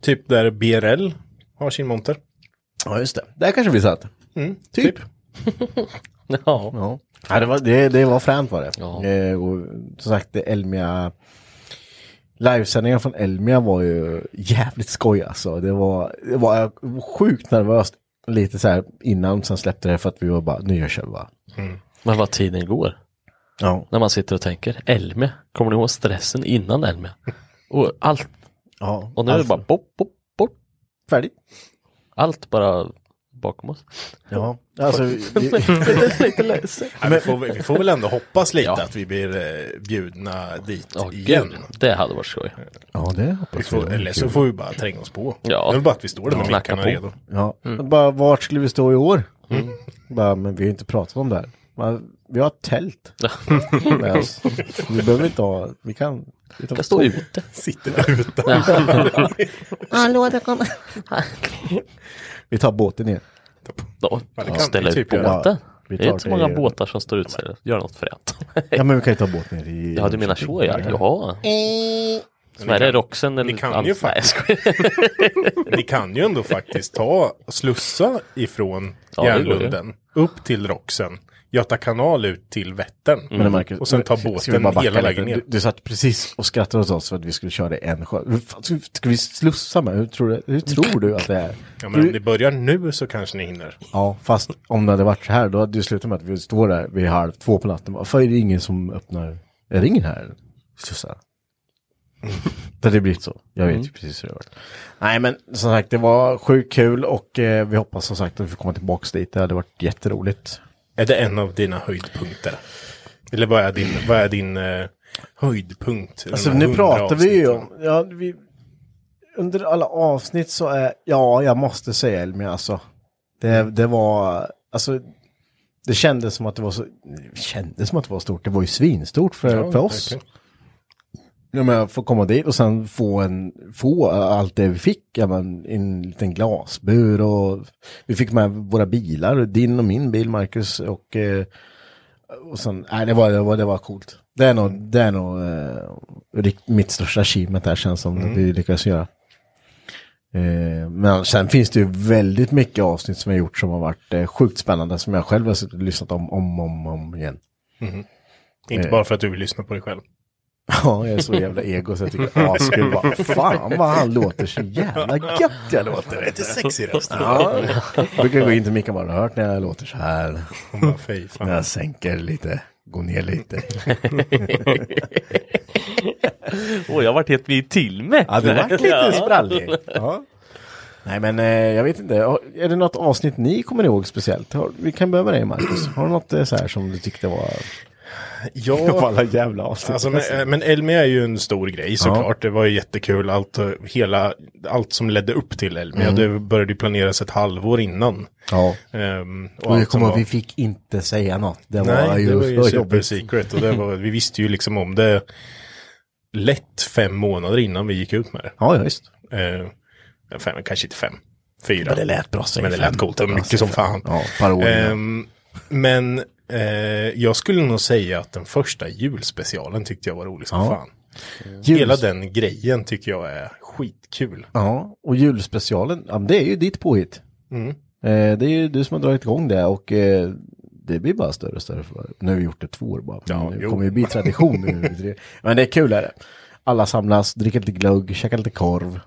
typ där BRL har sin monter. Ja, just det. Där kanske vi satt. Mm, typ. ja. ja. Ja, det var, det, det var fränt var det. Eh, och som sagt, det Elmia Livesändningen från Elmia var ju jävligt skoj alltså. Det var, det var sjukt nervöst lite så här innan, sen släppte det för att vi var bara, nu kör vi bara. Men vad tiden går. Ja. När man sitter och tänker, Elmia, kommer ni ihåg stressen innan Elmia? Och allt. Ja, och nu är det bara bort, bort, bort. Färdigt. Allt bara bakom oss. Ja, alltså, vi-. Ja, vi, får, vi får väl ändå hoppas lite att vi blir eh, bjudna dit Ja, igen. gud, det hade varit skoj. Ja, det hoppas vi får. Eller så får vi bara tränga oss på. Ja. Det är bara att vi står där med mickarna på. redo. Ja, Mm. bara vart skulle vi stå i år? Bara, men vi har inte pratat om det här. Bara, vi har ett tält. Men alltså, vi behöver inte ha, vi kan... Vi kan stå ute. Sitter ute. Hallå, där kommer... vi tar båten ner. Ja, det kan ställa ut typ båten. Vi Det är inte så det många båtar som står ute och gör något fränt. Ja, men vi kan ju ta båten ner i... Ja, du menar så ja. Ja. Som är det Roxen eller Ni kan allt? ju faktiskt. Ni kan ju ändå faktiskt ta slussa ifrån Ja, det. Järnlunden upp till Roxen. Göta kanal ut till Vättern. Det Marcus, och sen ta båten hela vägen ner. Du, du satt precis och skrattade åt oss för att vi skulle köra en sjö. Ska ska vi slussa med? Hur tror du, hur tror du att det är? Ja, men om ni börjar nu så kanske ni hinner. Ja, fast om det hade varit så här, då hade det slutat med att vi står där vid halv två på natten. Varför är det ingen som öppnar? Är det ingen här? Slussa. Det hade blivit så. Jag vet ju precis hur det varit. Nej, men som sagt, det var sjukt kul och eh, vi hoppas som sagt att vi får komma tillbaka dit. Det hade varit jätteroligt. Är det en av dina höjdpunkter? Eller vad är din, vad är din eh, höjdpunkt? Alltså nu pratar vi ju om, ja, vi, under alla avsnitt så är, ja, jag måste säga Elmia alltså. Det, det var, alltså, det kändes som att det var så, det kändes som att det var stort, det var ju svinstort för, Ja, för oss. verkligen. Ja, men få komma dit och sen få, en, få allt det vi fick, ja, men, en liten glasbur och vi fick med våra bilar, din och min bil Marcus och, eh, och sen, nej det var, det var, det var coolt. Det är nog, det är nog eh, mitt största achievement där känns som Mm. vi lyckas göra. Eh, men sen finns det ju väldigt mycket avsnitt som jag gjort som har varit eh, sjukt spännande som jag själv har lyssnat om, om, om, om igen. Mhm. Inte bara för att du vill lyssna på dig själv. Ja, jag är så jävla ego så jag tycker askul bara, fan vad han låter så jävla gött jag låter. Lite sexig röst. Ja, jag brukar gå in till Micke och bara, har du hört när jag låter så här? Hon bara, fy fan. När jag sänker lite, går ner lite. Åh, jag har varit helt vid till med. Ja, det vart lite Ja. sprallig. Ja. Nej men eh, jag vet inte, Har- är det något avsnitt ni kommer ihåg speciellt? Har, vi kan börja med dig Marcus. Har du något eh, så här som du tyckte var... Ja, Av alla jävla avsnitt. Alltså, men, men Elmia är ju en stor grej såklart. Det var ju jättekul. Allt, eh, hela, allt som ledde upp till Elmia. Mm. Det började ju planeras ett halvår innan. Ja. Ehm, och Och jag kommer var- vi fick inte säga något. Det var Nej, ju, det var ju så super jobbigt. secret. Och det var, vi visste ju liksom om det lätt fem månader innan vi gick ut med det. Ja, ja, visst. Eh, fem, kanske inte fem. fyra. Men det lät bra, Men det lät coolt, det var Ja, mycket som fan. Ja, parodier. Ehm, men eh, jag skulle nog säga att den första julspecialen tyckte jag var rolig som Ja. fan. Juls- Hela den grejen tycker jag är skitkul. Ja, och julspecialen, ja, det är ju ditt påhitt. Mm. Eh, det är ju du som har dragit igång det och eh, det blir bara större och större. För, nu har vi gjort det två år bara. Ja, det kommer ju bli tradition nu. men det är kul är det. Alla samlas, dricker lite glögg, käkar lite korv.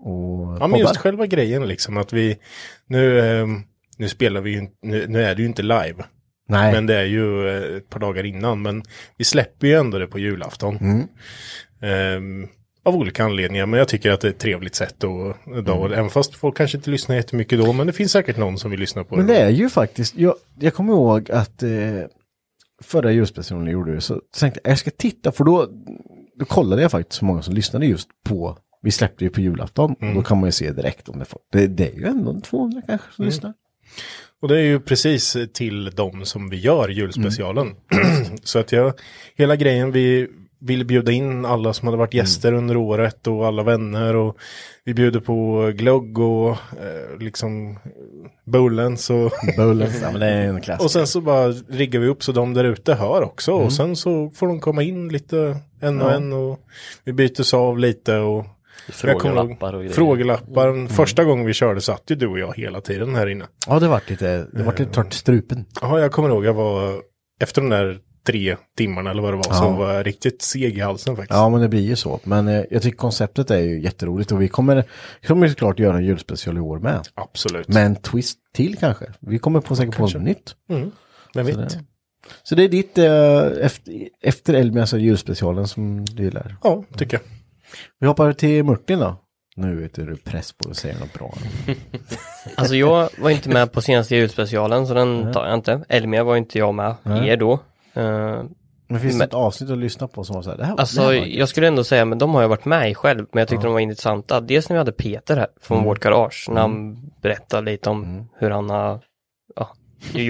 Och Ja men just själva grejen liksom att vi nu, ehm, nu spelar vi ju nu, nu är det ju inte live. Nej. Men det är ju eh, ett par dagar innan. Men vi släpper ju ändå det på julafton. Mm. Ehm, av olika anledningar. Men jag tycker att det är ett trevligt sätt att, då, Mm. även fast folk kanske inte lyssnar jättemycket då. Men det finns säkert någon som vill lyssna på Men det. det är ju faktiskt, jag, jag kommer ihåg att eh, förra julspecialen gjorde det, så tänkte jag jag ska titta för då, då kollade jag faktiskt hur många som lyssnade just på, vi släppte ju på julafton och då kan man ju se direkt om det får, det, det är ju ändå 200 kanske som Mm. lyssnar. Och det är ju precis till de som vi gör julspecialen. Mm. så att jag, hela grejen, vi vill bjuda in alla som hade varit Mm. gäster under året och alla vänner och vi bjuder på glögg och eh, liksom Bullens och Bullens, ja men det är en klassiker. Och sen så bara riggar vi upp så de där ute hör också Mm. och sen så får de komma in lite en och Ja. en och vi byter av lite och Frågelappar och grejer. Frågelappar. Mm. Första gången vi körde satt ju du och jag hela tiden här inne. Ja det vart lite, det vart lite torrt i strupen. Ja, jag kommer ihåg, jag var efter de där tre timmarna eller vad det var, så Ja. var jag riktigt seg i halsen faktiskt. Ja men det blir ju så. Men eh, jag tycker konceptet är ju jätteroligt och vi kommer, kommer ju såklart göra en julspecial i år med. Absolut. Med en twist till kanske. Vi kommer på säkert på något nytt. Mm. Vem Så vet? det, så det är ditt eh, efter, efter Elmias och julspecialen som du gillar? Ja, tycker jag. Vi hoppar till Murtin då. Nu du, är det press på att säga något bra. Alltså jag var inte med på senaste julspecialen så den tar jag inte. Elmia var inte jag med Nej. er då. Eh, Men finns det Men- ett avsnitt att lyssna på som var så här, det här, Alltså det här var jag skulle ändå säga, men de har jag varit med i själv, men jag tyckte de var intressanta. Dels när vi hade Peter här från Mm. vårt garage, när han Mm. berättade lite om hur han har, ja,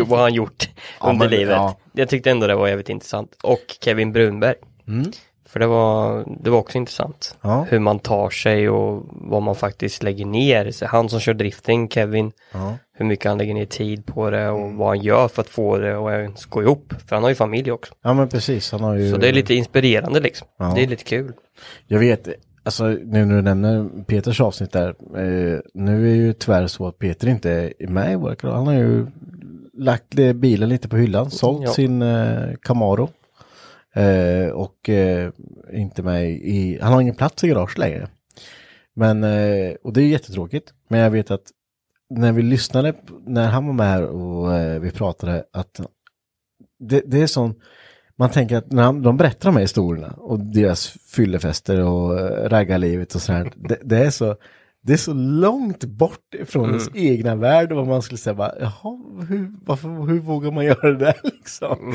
vad han gjort Ja, under men- livet. ja. Jag tyckte ändå det var jävligt intressant. Och Kevin Brunberg. Mm. För det var, det var också intressant. Ja. Hur man tar sig och vad man faktiskt lägger ner. Så han som kör drifting, Kevin, Ja. hur mycket han lägger ner tid på det och vad han gör för att få det och ens gå ihop. För han har ju familj också. Ja men precis, han har ju... Så det är lite inspirerande liksom. Ja. Det är lite kul. Jag vet, alltså nu när du nämner Peters avsnitt där, eh, nu är ju tyvärr så att Peter inte är med i kanal. Han har ju lagt bilen lite på hyllan, sålt sin eh, Camaro. Eh, och eh, inte med i, han har ingen plats i garage längre. Men, eh, och det är jättetråkigt. Men jag vet att när vi lyssnade, när han var med här och eh, vi pratade, att det, det är sån, man tänker att när han, de berättar de här historierna och deras fyllefester och eh, raggarlivet och sådär, det, det är så det är så långt bort från Mm. ens egna värld och vad man skulle säga bara, jaha, hur, varför, hur vågar man göra det där liksom?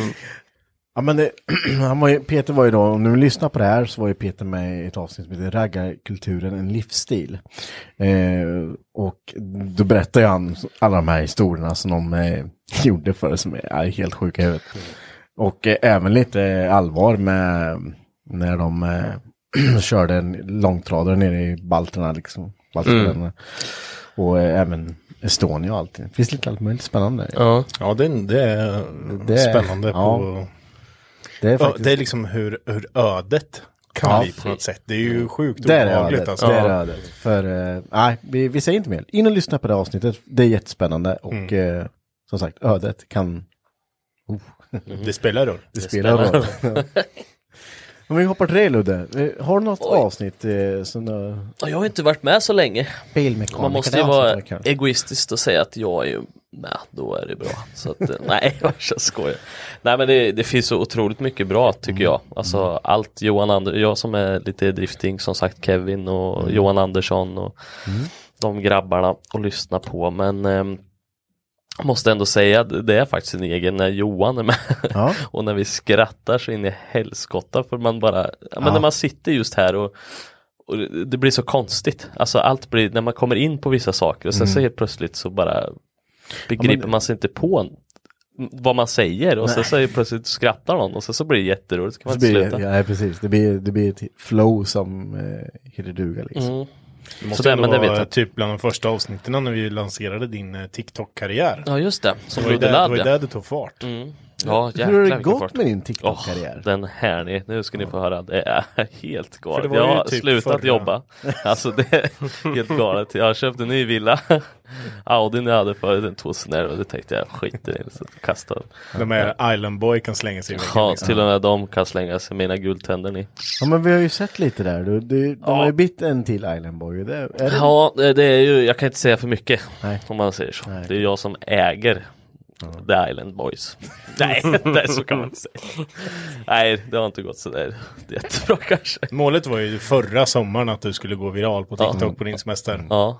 Ja men det, han var ju, Peter var ju då, om ni lyssnar på det här så var ju Peter med i ett avsnitt som heter Raggarkulturen, en livsstil. Eh, och då berättade han alla de här historierna som de eh, gjorde för som är, helt sjuka i huvudet. Och eh, även lite allvar med när de eh, körde en långtradare nere i Balterna liksom. Balterna. Mm. Och eh, även Estonia och allt. Det finns lite allt möjligt spännande. Ja, ja det, det, är Det är- spännande ja. på... Det är faktiskt... det är liksom hur, hur ödet kan Ja, bli på något sätt. Det är ju sjukt Det är obehagligt ödet. alltså. Det är ödet. För, eh, nej, vi, vi säger inte mer. In och lyssna på det avsnittet. Det är jättespännande och Mm. eh, som sagt, ödet kan... Oh. Det spelar roll. Det spelar roll. Ja. Om vi hoppar till dig Ludde, Eh, har du något avsnitt eh, som du... Ja, Jag har inte varit med så länge. Man måste det ju vara egoistisk och säga att jag är med, då är det bra. Så att, eh, nej, jag skojar. Nej men det, det finns så otroligt mycket bra tycker jag. Alltså allt Johan Andersson, jag som är lite drifting, som sagt Kevin och Johan Andersson och Mm. de grabbarna att lyssna på. Men jag måste ändå säga att det är faktiskt en egen när Johan är med. Ja. och när vi skrattar så in i helskotta för man bara, ja, men när man sitter just här och och det blir så konstigt. Alltså allt blir, när man kommer in på vissa saker och sen så Mm. helt plötsligt så bara begriper men- man sig inte på vad man säger och sen så helt plötsligt skrattar någon och sen så blir det jätteroligt. Kan man Det blir, sluta. ja, precis. Det blir, det blir ett flow som eh, heter duga liksom. Mm. Det måste Så det- ändå men det vara typ bland de första avsnitten när vi lanserade din eh, TikTok-karriär. Ja just det, som det var där, det var ju ja. där det tog fart. Mm. Ja, Hur har det gått med din TikTok-karriär? Åh, den här ni, nu ska ni få höra. Det är helt galet. Jag har typ slutat förra- jobba. Alltså det är helt galet. Jag har köpt en ny villa. Audin jag hade förut, en 2011. Det tänkte jag skiter i. Så kastade den. De här Island Boy kan slänga sig i väggen. Ja, liksom. till och med de kan slänga sig mina guldtänder i. Ja men vi har ju sett lite där. Du, du, de har ju bytt en till Island Boy. Det, är det... Ja, det är ju, jag kan inte säga för mycket Nej. om man säger så. Det är jag som äger The Island Boys. Nej, det är så kan man inte säga. Nej, det har inte gått sådär jättebra kanske. Målet var ju förra sommaren att du skulle gå viral på TikTok på din semester. Ja.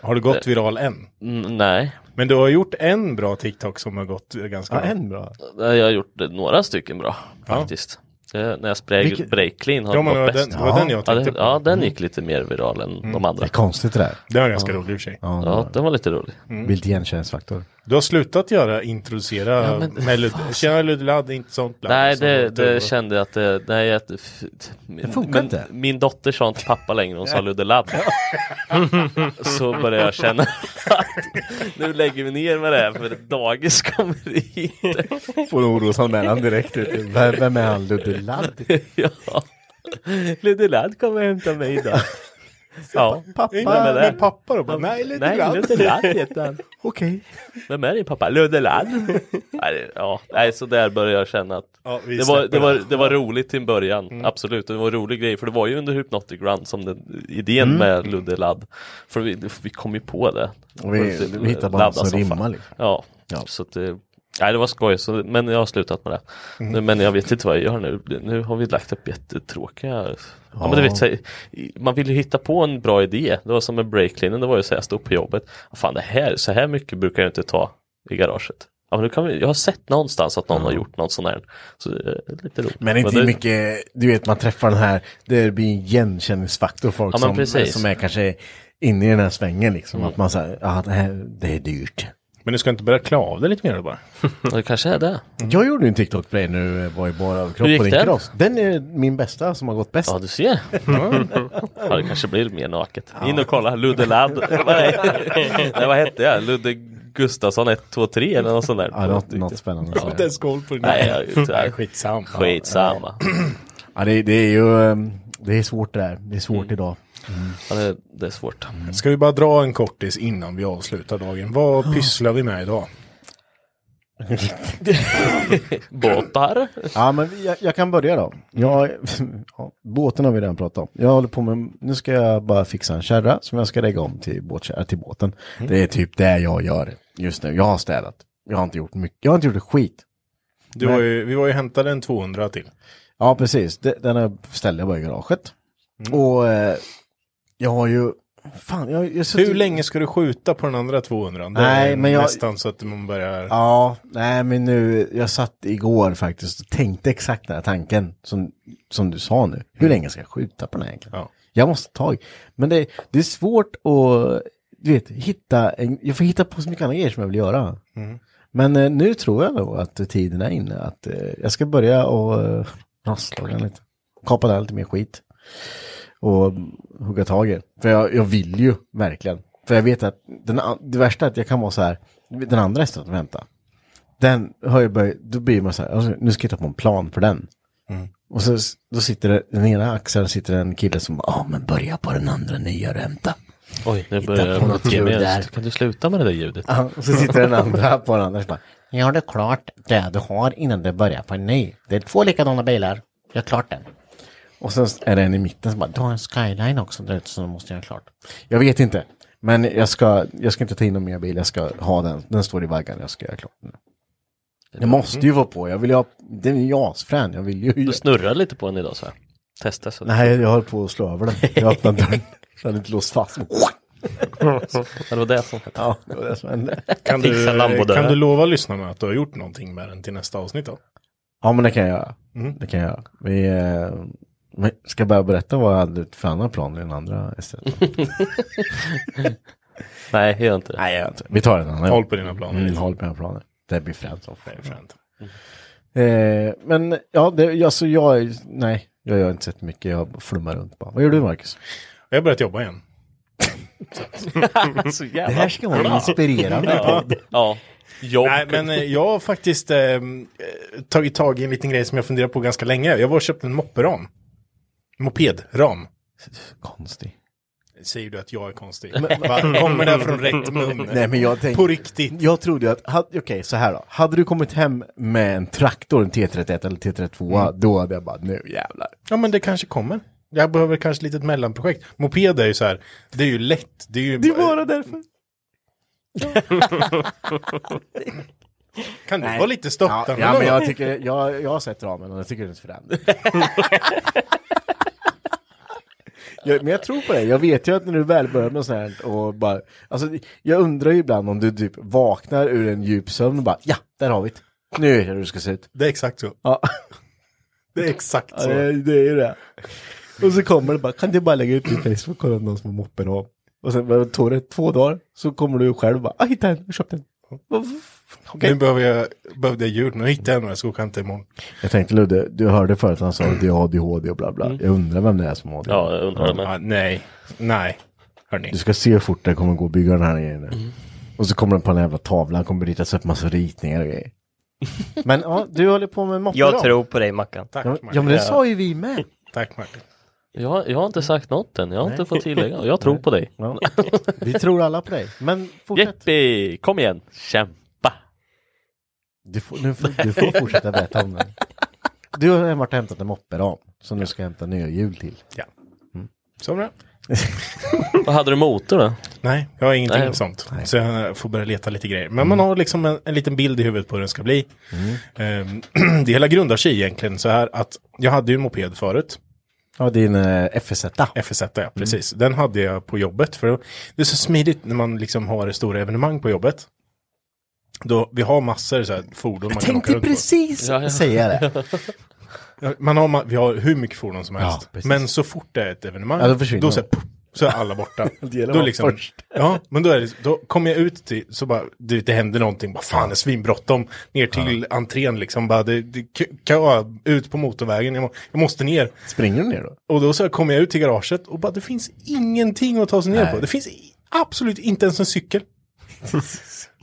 Har du gått viral än? Mm, nej. Men du har gjort en bra TikTok som har gått ganska Ja, bra. en bra. Jag har gjort några stycken bra faktiskt. Det, när jag sprang Vilket- breakclean har Ja, gått den- bäst. det var den jag ja, tänkte det, på. Mm. ja, den gick lite mer viral än de andra. Det är konstigt det där. Det var ganska Ja. rolig i och för sig. Ja, Ja, den var lite rolig. Vilt igenkänningsfaktor. Du har slutat göra, introducera Ja, men- med Lud- Tjena Ludde inte sånt bland. Nej, det, det kände jag att det, nej, att, Det funkar men, inte. Min dotter sa inte pappa längre, hon sa Ludde Ladd. Så började jag känna att nu lägger vi ner med det här för dagis kommer hit. Får en orosanmälan direkt. Vem, vem är han? Ludde Ladd? ja. Ludde Ladd kommer hämta mig idag. Ja, Pappa, är det? min pappa då? Bara, Nej, Ludde Nej, Ladd. Ludde Ladd heter han. Okej. Vem är din pappa? Ludde Ladd? nej, det- ja, nej, så där började jag känna att Ja, vi det, var, släpper det, var, det. det var roligt till en början, Mm. absolut. Det var en rolig grej, för det var ju under Hypnotic Run som den, idén Mm. med Ludde Ladd. För vi, vi kom ju på det. Och vi- vi hittade bara något som rimmar, liksom. Ja, Ja. så att det, nej, det var skoj, så, men jag har slutat med det. Mm. Men jag vet inte vad jag gör nu. Nu har vi lagt upp jättetråkiga Ja, Ja. men du vet, så, man vill ju hitta på en bra idé. Det var som med breaklinen, det var ju så jag stod på jobbet. Fan det här, så här mycket brukar jag inte ta i garaget. Ja, men nu kan vi, jag har sett någonstans att någon har gjort någon sån här. Så är lite roligt. Men inte det, mycket, du vet man träffar den här, det blir en igenkänningsfaktor folk Ja, men som, precis. som är kanske inne i den här svängen liksom. Mm. Att man säger, ja det här, det är dyrt. Men du ska inte börja klä av dig lite mer då bara? det kanske är det. Jag gjorde en TikTok på dig nu, eh, var i bara överkropp på din den? cross. Den är min bästa som har gått bäst. Ja, du ser. ja, det kanske blir mer naket. In och kolla, Ludde Ladd. Nej, vad hette jag? Ludde Gustafsson 1, 2, 3 eller något sånt där. Ja, något, något spännande. Jag har inte ens koll på det. Nej, jag, skitsamma. Skitsamma. Ja, det, det är ju, ehm, det är svårt det där. Det är svårt Mm. idag. Ja, det, det är svårt. Ska vi bara dra en kortis innan vi avslutar dagen? Vad pysslar vi med idag? Båtar? Ja, men jag, jag kan börja då. Jag, ja, båten har vi redan pratat om. Jag håller på med, nu ska jag bara fixa en kärra som jag ska lägga om till, båtkärra, till båten. Det är typ det jag gör just nu. Jag har städat. Jag har inte gjort mycket, jag har inte gjort ett skit. Du Men- var ju, vi var ju hämtade en 200 till. Ja, precis. Den ställde jag bara i garaget. Och eh, jag har ju, fan, jag, jag Hur länge ska du skjuta på den andra 200? Det Nej, men jag- nästan så att man börjar... Ja, nej men nu, jag satt igår faktiskt och tänkte exakt den här tanken som, som du sa nu. Hur länge ska jag skjuta på den här egentligen? Ja. Jag måste ta. Men det, det är svårt att, du vet, hitta, en, jag får hitta på så mycket andra grejer som jag vill göra. Mm. Men eh, nu tror jag nog att tiden är inne att eh, jag ska börja och eh, lite. Kapa där lite mer skit. Och hugga tag i det. För jag, jag vill ju verkligen. För jag vet att den, det värsta är att jag kan vara så här, den andra hästen att vänta. Den har ju börjat, då blir man så här, alltså, nu ska jag ta på en plan för den. Mm. Och så då sitter det, den ena axeln sitter en kille som, ja men börja på den andra nya ränta. Oj, nu börjar jag något ge ljud mig där. Kan du sluta med det där ljudet? Ja, och så sitter den andra på den andra och bara, ja det är klart det du har innan du börjar på en ny. Det är två likadana bilar, gör klart den. Och sen är det en i mitten som bara, du har en skyline också där ute du måste göra klart. Jag vet inte, men jag ska, jag ska inte ta in någon mer bil, jag ska ha den, den står i vaggan, jag ska göra klart den. Det måste ju vara på, jag vill ju ha, den är ju asfrän, jag vill ju. Du snurrar lite på den idag så här. Testa så. Nej, jag höll på att slå över den. Jag öppnade dörren, så hade inte låst fast. Det var det som hände. Ja, det var det som hände. Kan du, kan du lova lyssnarna att du har gjort någonting med den till nästa avsnitt då? Ja, men det kan jag göra. Mm. Det kan jag göra. Vi eh, men ska jag börja berätta vad jag hade för andra plan i den andra istället. Nej, gör inte det. Nej, jag gör inte. Vi tar den andra. Håll på dina planer. Mm, håll på dina planer. Det blir fränt fränt. Eh, men ja, det, alltså jag, är- nej, jag gör inte så mycket. Jag flummar runt bara. Vad gör du Marcus? Jag har börjat jobba igen. Så jävla Det här ska vara en inspirerande ja. Ja. Jobb. Nej, men eh, jag har faktiskt eh, tagit tag i en liten grej som jag funderar på ganska länge. Jag var och köpte en mopperam. Mopedram. Konstig. Säger du att jag är konstig? Va? Kommer det från rätt mun? Nej men jag tänkte, På riktigt. Jag trodde ju att, hade- okej så här då. Hade du kommit hem med en traktor, en T31 eller T32, Mm. då hade jag bara, nu jävlar. Ja, men det kanske kommer. Jag behöver kanske ett litet mellanprojekt. Moped är ju så här, det är ju lätt. Det är ju Det bara därför. Kan du vara lite störtande? Ja, ja men jag tycker, jag, jag har sett ramen och jag tycker den är för den. jag, men jag tror på det, jag vet ju att när du väl börjar med sånt här och bara, alltså jag undrar ju ibland om du typ vaknar ur en djup sömn och bara, ja, där har vi det. Nu är det hur du ska se ut. Det är exakt så. Ja. Det är exakt Ja, så. det, är- det är ju det. Och så kommer det bara, kan du bara lägga ut i Facebook och kolla om någon som har moppen av. Och sen tog det två dagar, så kommer du själv och bara, ah, hitta en, jag köpte en. Okej. Nu behöver jag, behövde jag ljud. Nu hittar jag några jag ska åka hämta imorgon. Jag tänkte Ludde, du hörde förut han sa att du har ADHD och bla bla. Jag undrar vem det är som har ADHD. Ja, jag undrar det med. Ja, nej, nej. Hörni. Du ska se hur fort det kommer gå att bygga den här grejen nu. Och så kommer den på en jävla tavla, kommer ritas upp massa ritningar och grejer. Men ja, du håller på med moppe Jag då? tror på dig Mackan. Tack, Ja, Martin. ja men det sa ju vi med. Tack Martin. Jag, jag har inte sagt något än, jag har Nej. inte fått tillägga. Jag tror på dig. Ja. Vi tror alla på dig. Men fortsätt. Jeppi, kom igen, kämpa. Du får, nu får, du får fortsätta berätta om det. Du har varit och hämtat en mopperam som du ska hämta nya hjul till. Ja. Så bra. Vad hade du motor då? Nej, jag har ingenting Nej. sånt. Så jag får börja leta lite grejer. Men man har liksom en, en liten bild i huvudet på hur den ska bli. Ehm, det hela grundar sig egentligen så här att jag hade ju en moped förut. Ja, din uh, FS1. FS1, ja precis. Den hade jag på jobbet. För det är så smidigt när man liksom har stora evenemang på jobbet. Då vi har massor så här fordon man kan åka Tänkte runt på. precis Ja, ja. säga det. Ja, Man har, ma- vi har hur mycket fordon som helst. precis. men så fort det är ett evenemang, Ja, då försvinner de. så, här, puff, så är alla borta. Det gäller att vara liksom, först. Ja, men då, är det, då kommer jag ut till, så bara, det, det händer någonting, bara fan det är svinbråttom. Ner till entrén liksom, bara det, det kö, ut på motorvägen, jag, må, jag måste ner. Springer du ner då? Och då så kommer jag ut till garaget och bara det finns ingenting att ta sig ner Nej. på. Det finns i- absolut inte ens en cykel.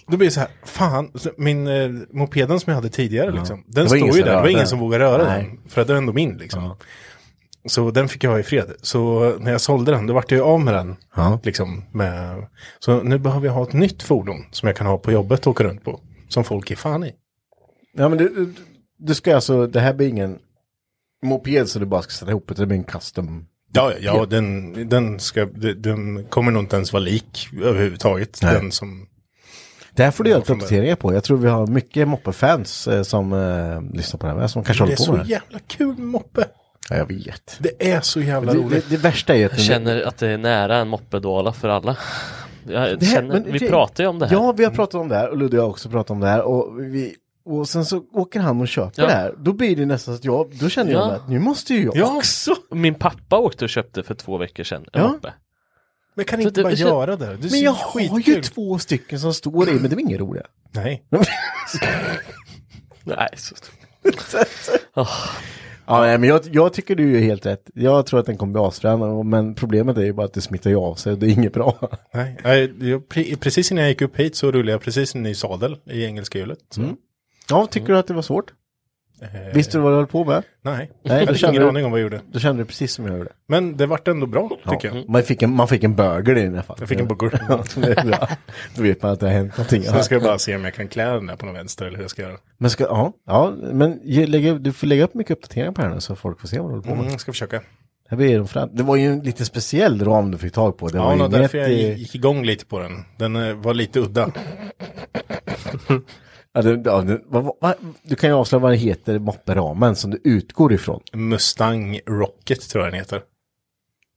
Då blir det så här, fan, min eh, mopeden som jag hade tidigare liksom, den står ju som där, det var ingen den. som vågade röra Nej. den. För att det var ändå min liksom. Så den fick jag ha i fred. Så när jag sålde den, då vart jag av med den. Ja. Liksom, med, så nu behöver jag ha ett nytt fordon som jag kan ha på jobbet och åka runt på. Som folk är fan i. Ja men du, du, ska alltså, det här blir ingen moped så du bara ska sätta ihop det, det blir en custom. Ja, ja, ja den, den, ska, den, den kommer nog inte ens vara lik överhuvudtaget. Nej. Den som här får du göra lite uppdateringar på. Jag tror vi har mycket moppefans eh, som eh, lyssnar på det här, som kanske Det är håller på så med det. jävla kul med moppe. Ja, jag vet. Det är så jävla Det, roligt. det, det värsta är ju att... Jag känner att det är nära en moppedåla för alla. Jag Det här- känner, men vi det- pratar ju om det här. Ja, vi har pratat om det här och Ludde har också pratat om det här. Och, vi, och sen så åker han och köper Ja. det här. Då blir det nästan så att jag, då känner jag Ja. att nu måste ju jag Ja. också. Min pappa åkte och köpte för två veckor sedan en Ja. moppe. Men kan Så inte det- bara det- göra det? det Men så jag har ju två stycken som står i, men det är inget roliga. Nej. Nej, så... Ja, nej, men jag, jag tycker du är helt rätt. Jag tror att den kommer bli asfrän, men problemet är ju bara att det smittar ju av sig och det är inget bra. Nej, jag, jag, pre- precis innan jag gick upp hit så rullade jag precis en ny sadel i engelska hjulet. Så. Mm. Ja, tycker du att det var svårt? Eh, Visste du vad du höll på med? Nej, Nej, jag hade ingen du- aning om vad jag gjorde. Då kände du precis som jag gjorde. Men det vart ändå bra, Ja, tycker jag. man, fick en, man fick en burger i här fall. Jag fick en burger. Ja. Då vet man att det har hänt någonting. Jag ska bara se om jag kan klä den där på någon vänster eller hur jag ska göra. Men ska, ja, ja, men lägga, du får lägga upp mycket uppdateringar på den här så folk får se vad du håller på med. Mm, jag ska försöka. Det, blir de fram. det var ju en lite speciell ram du fick tag på. Det var Ja, ju no, därför jag gick igång lite på den. Den eh, var lite udda. Ja, det, ja, det, vad, vad, vad, du kan ju avslöja vad det heter, mopperamen som du utgår ifrån. Mustang Rocket tror jag den heter.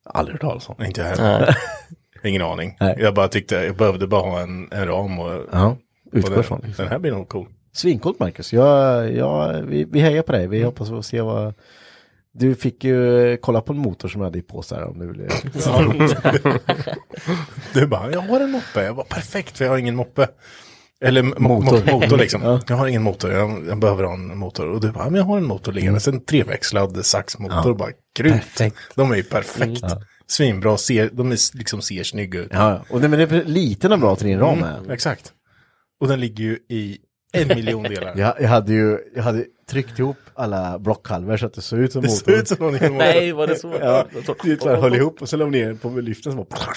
Aldrig hört talas om. Inte jag heller. Ingen aning. Nej. Jag bara tyckte jag behövde bara ha en, en ram och, Ja, utgår den, ifrån. Liksom. den här blir nog cool. Svincoolt Marcus. Jag, jag, vi, vi hejar på dig. Vi hoppas få se vad... Du fick ju eh, kolla på en motor som jag hade i påse här om du ville. Du bara, jag har en moppe. Jag var perfekt för jag har ingen moppe. Eller mo- Motor. motor, liksom. Ja. Jag har ingen motor, jag, jag behöver ha en motor. Och du bara, men jag har en motor liggande. En treväxlad saxmotor. Ja. Bara, grymt. De är ju perfekt. Ja. Svinbra, ser, de är, liksom ser snygga ut. Ja, och det, men det är liten och bra trinram med. Mm, exakt. Och den ligger ju i en miljon delar. Jag, jag hade ju jag hade tryckt ihop alla blockhalvor så att det såg ut som Det såg ut som någonting. Nej, var det så? Ja, det så här, höll ihop och så la de ner på lyften så bara...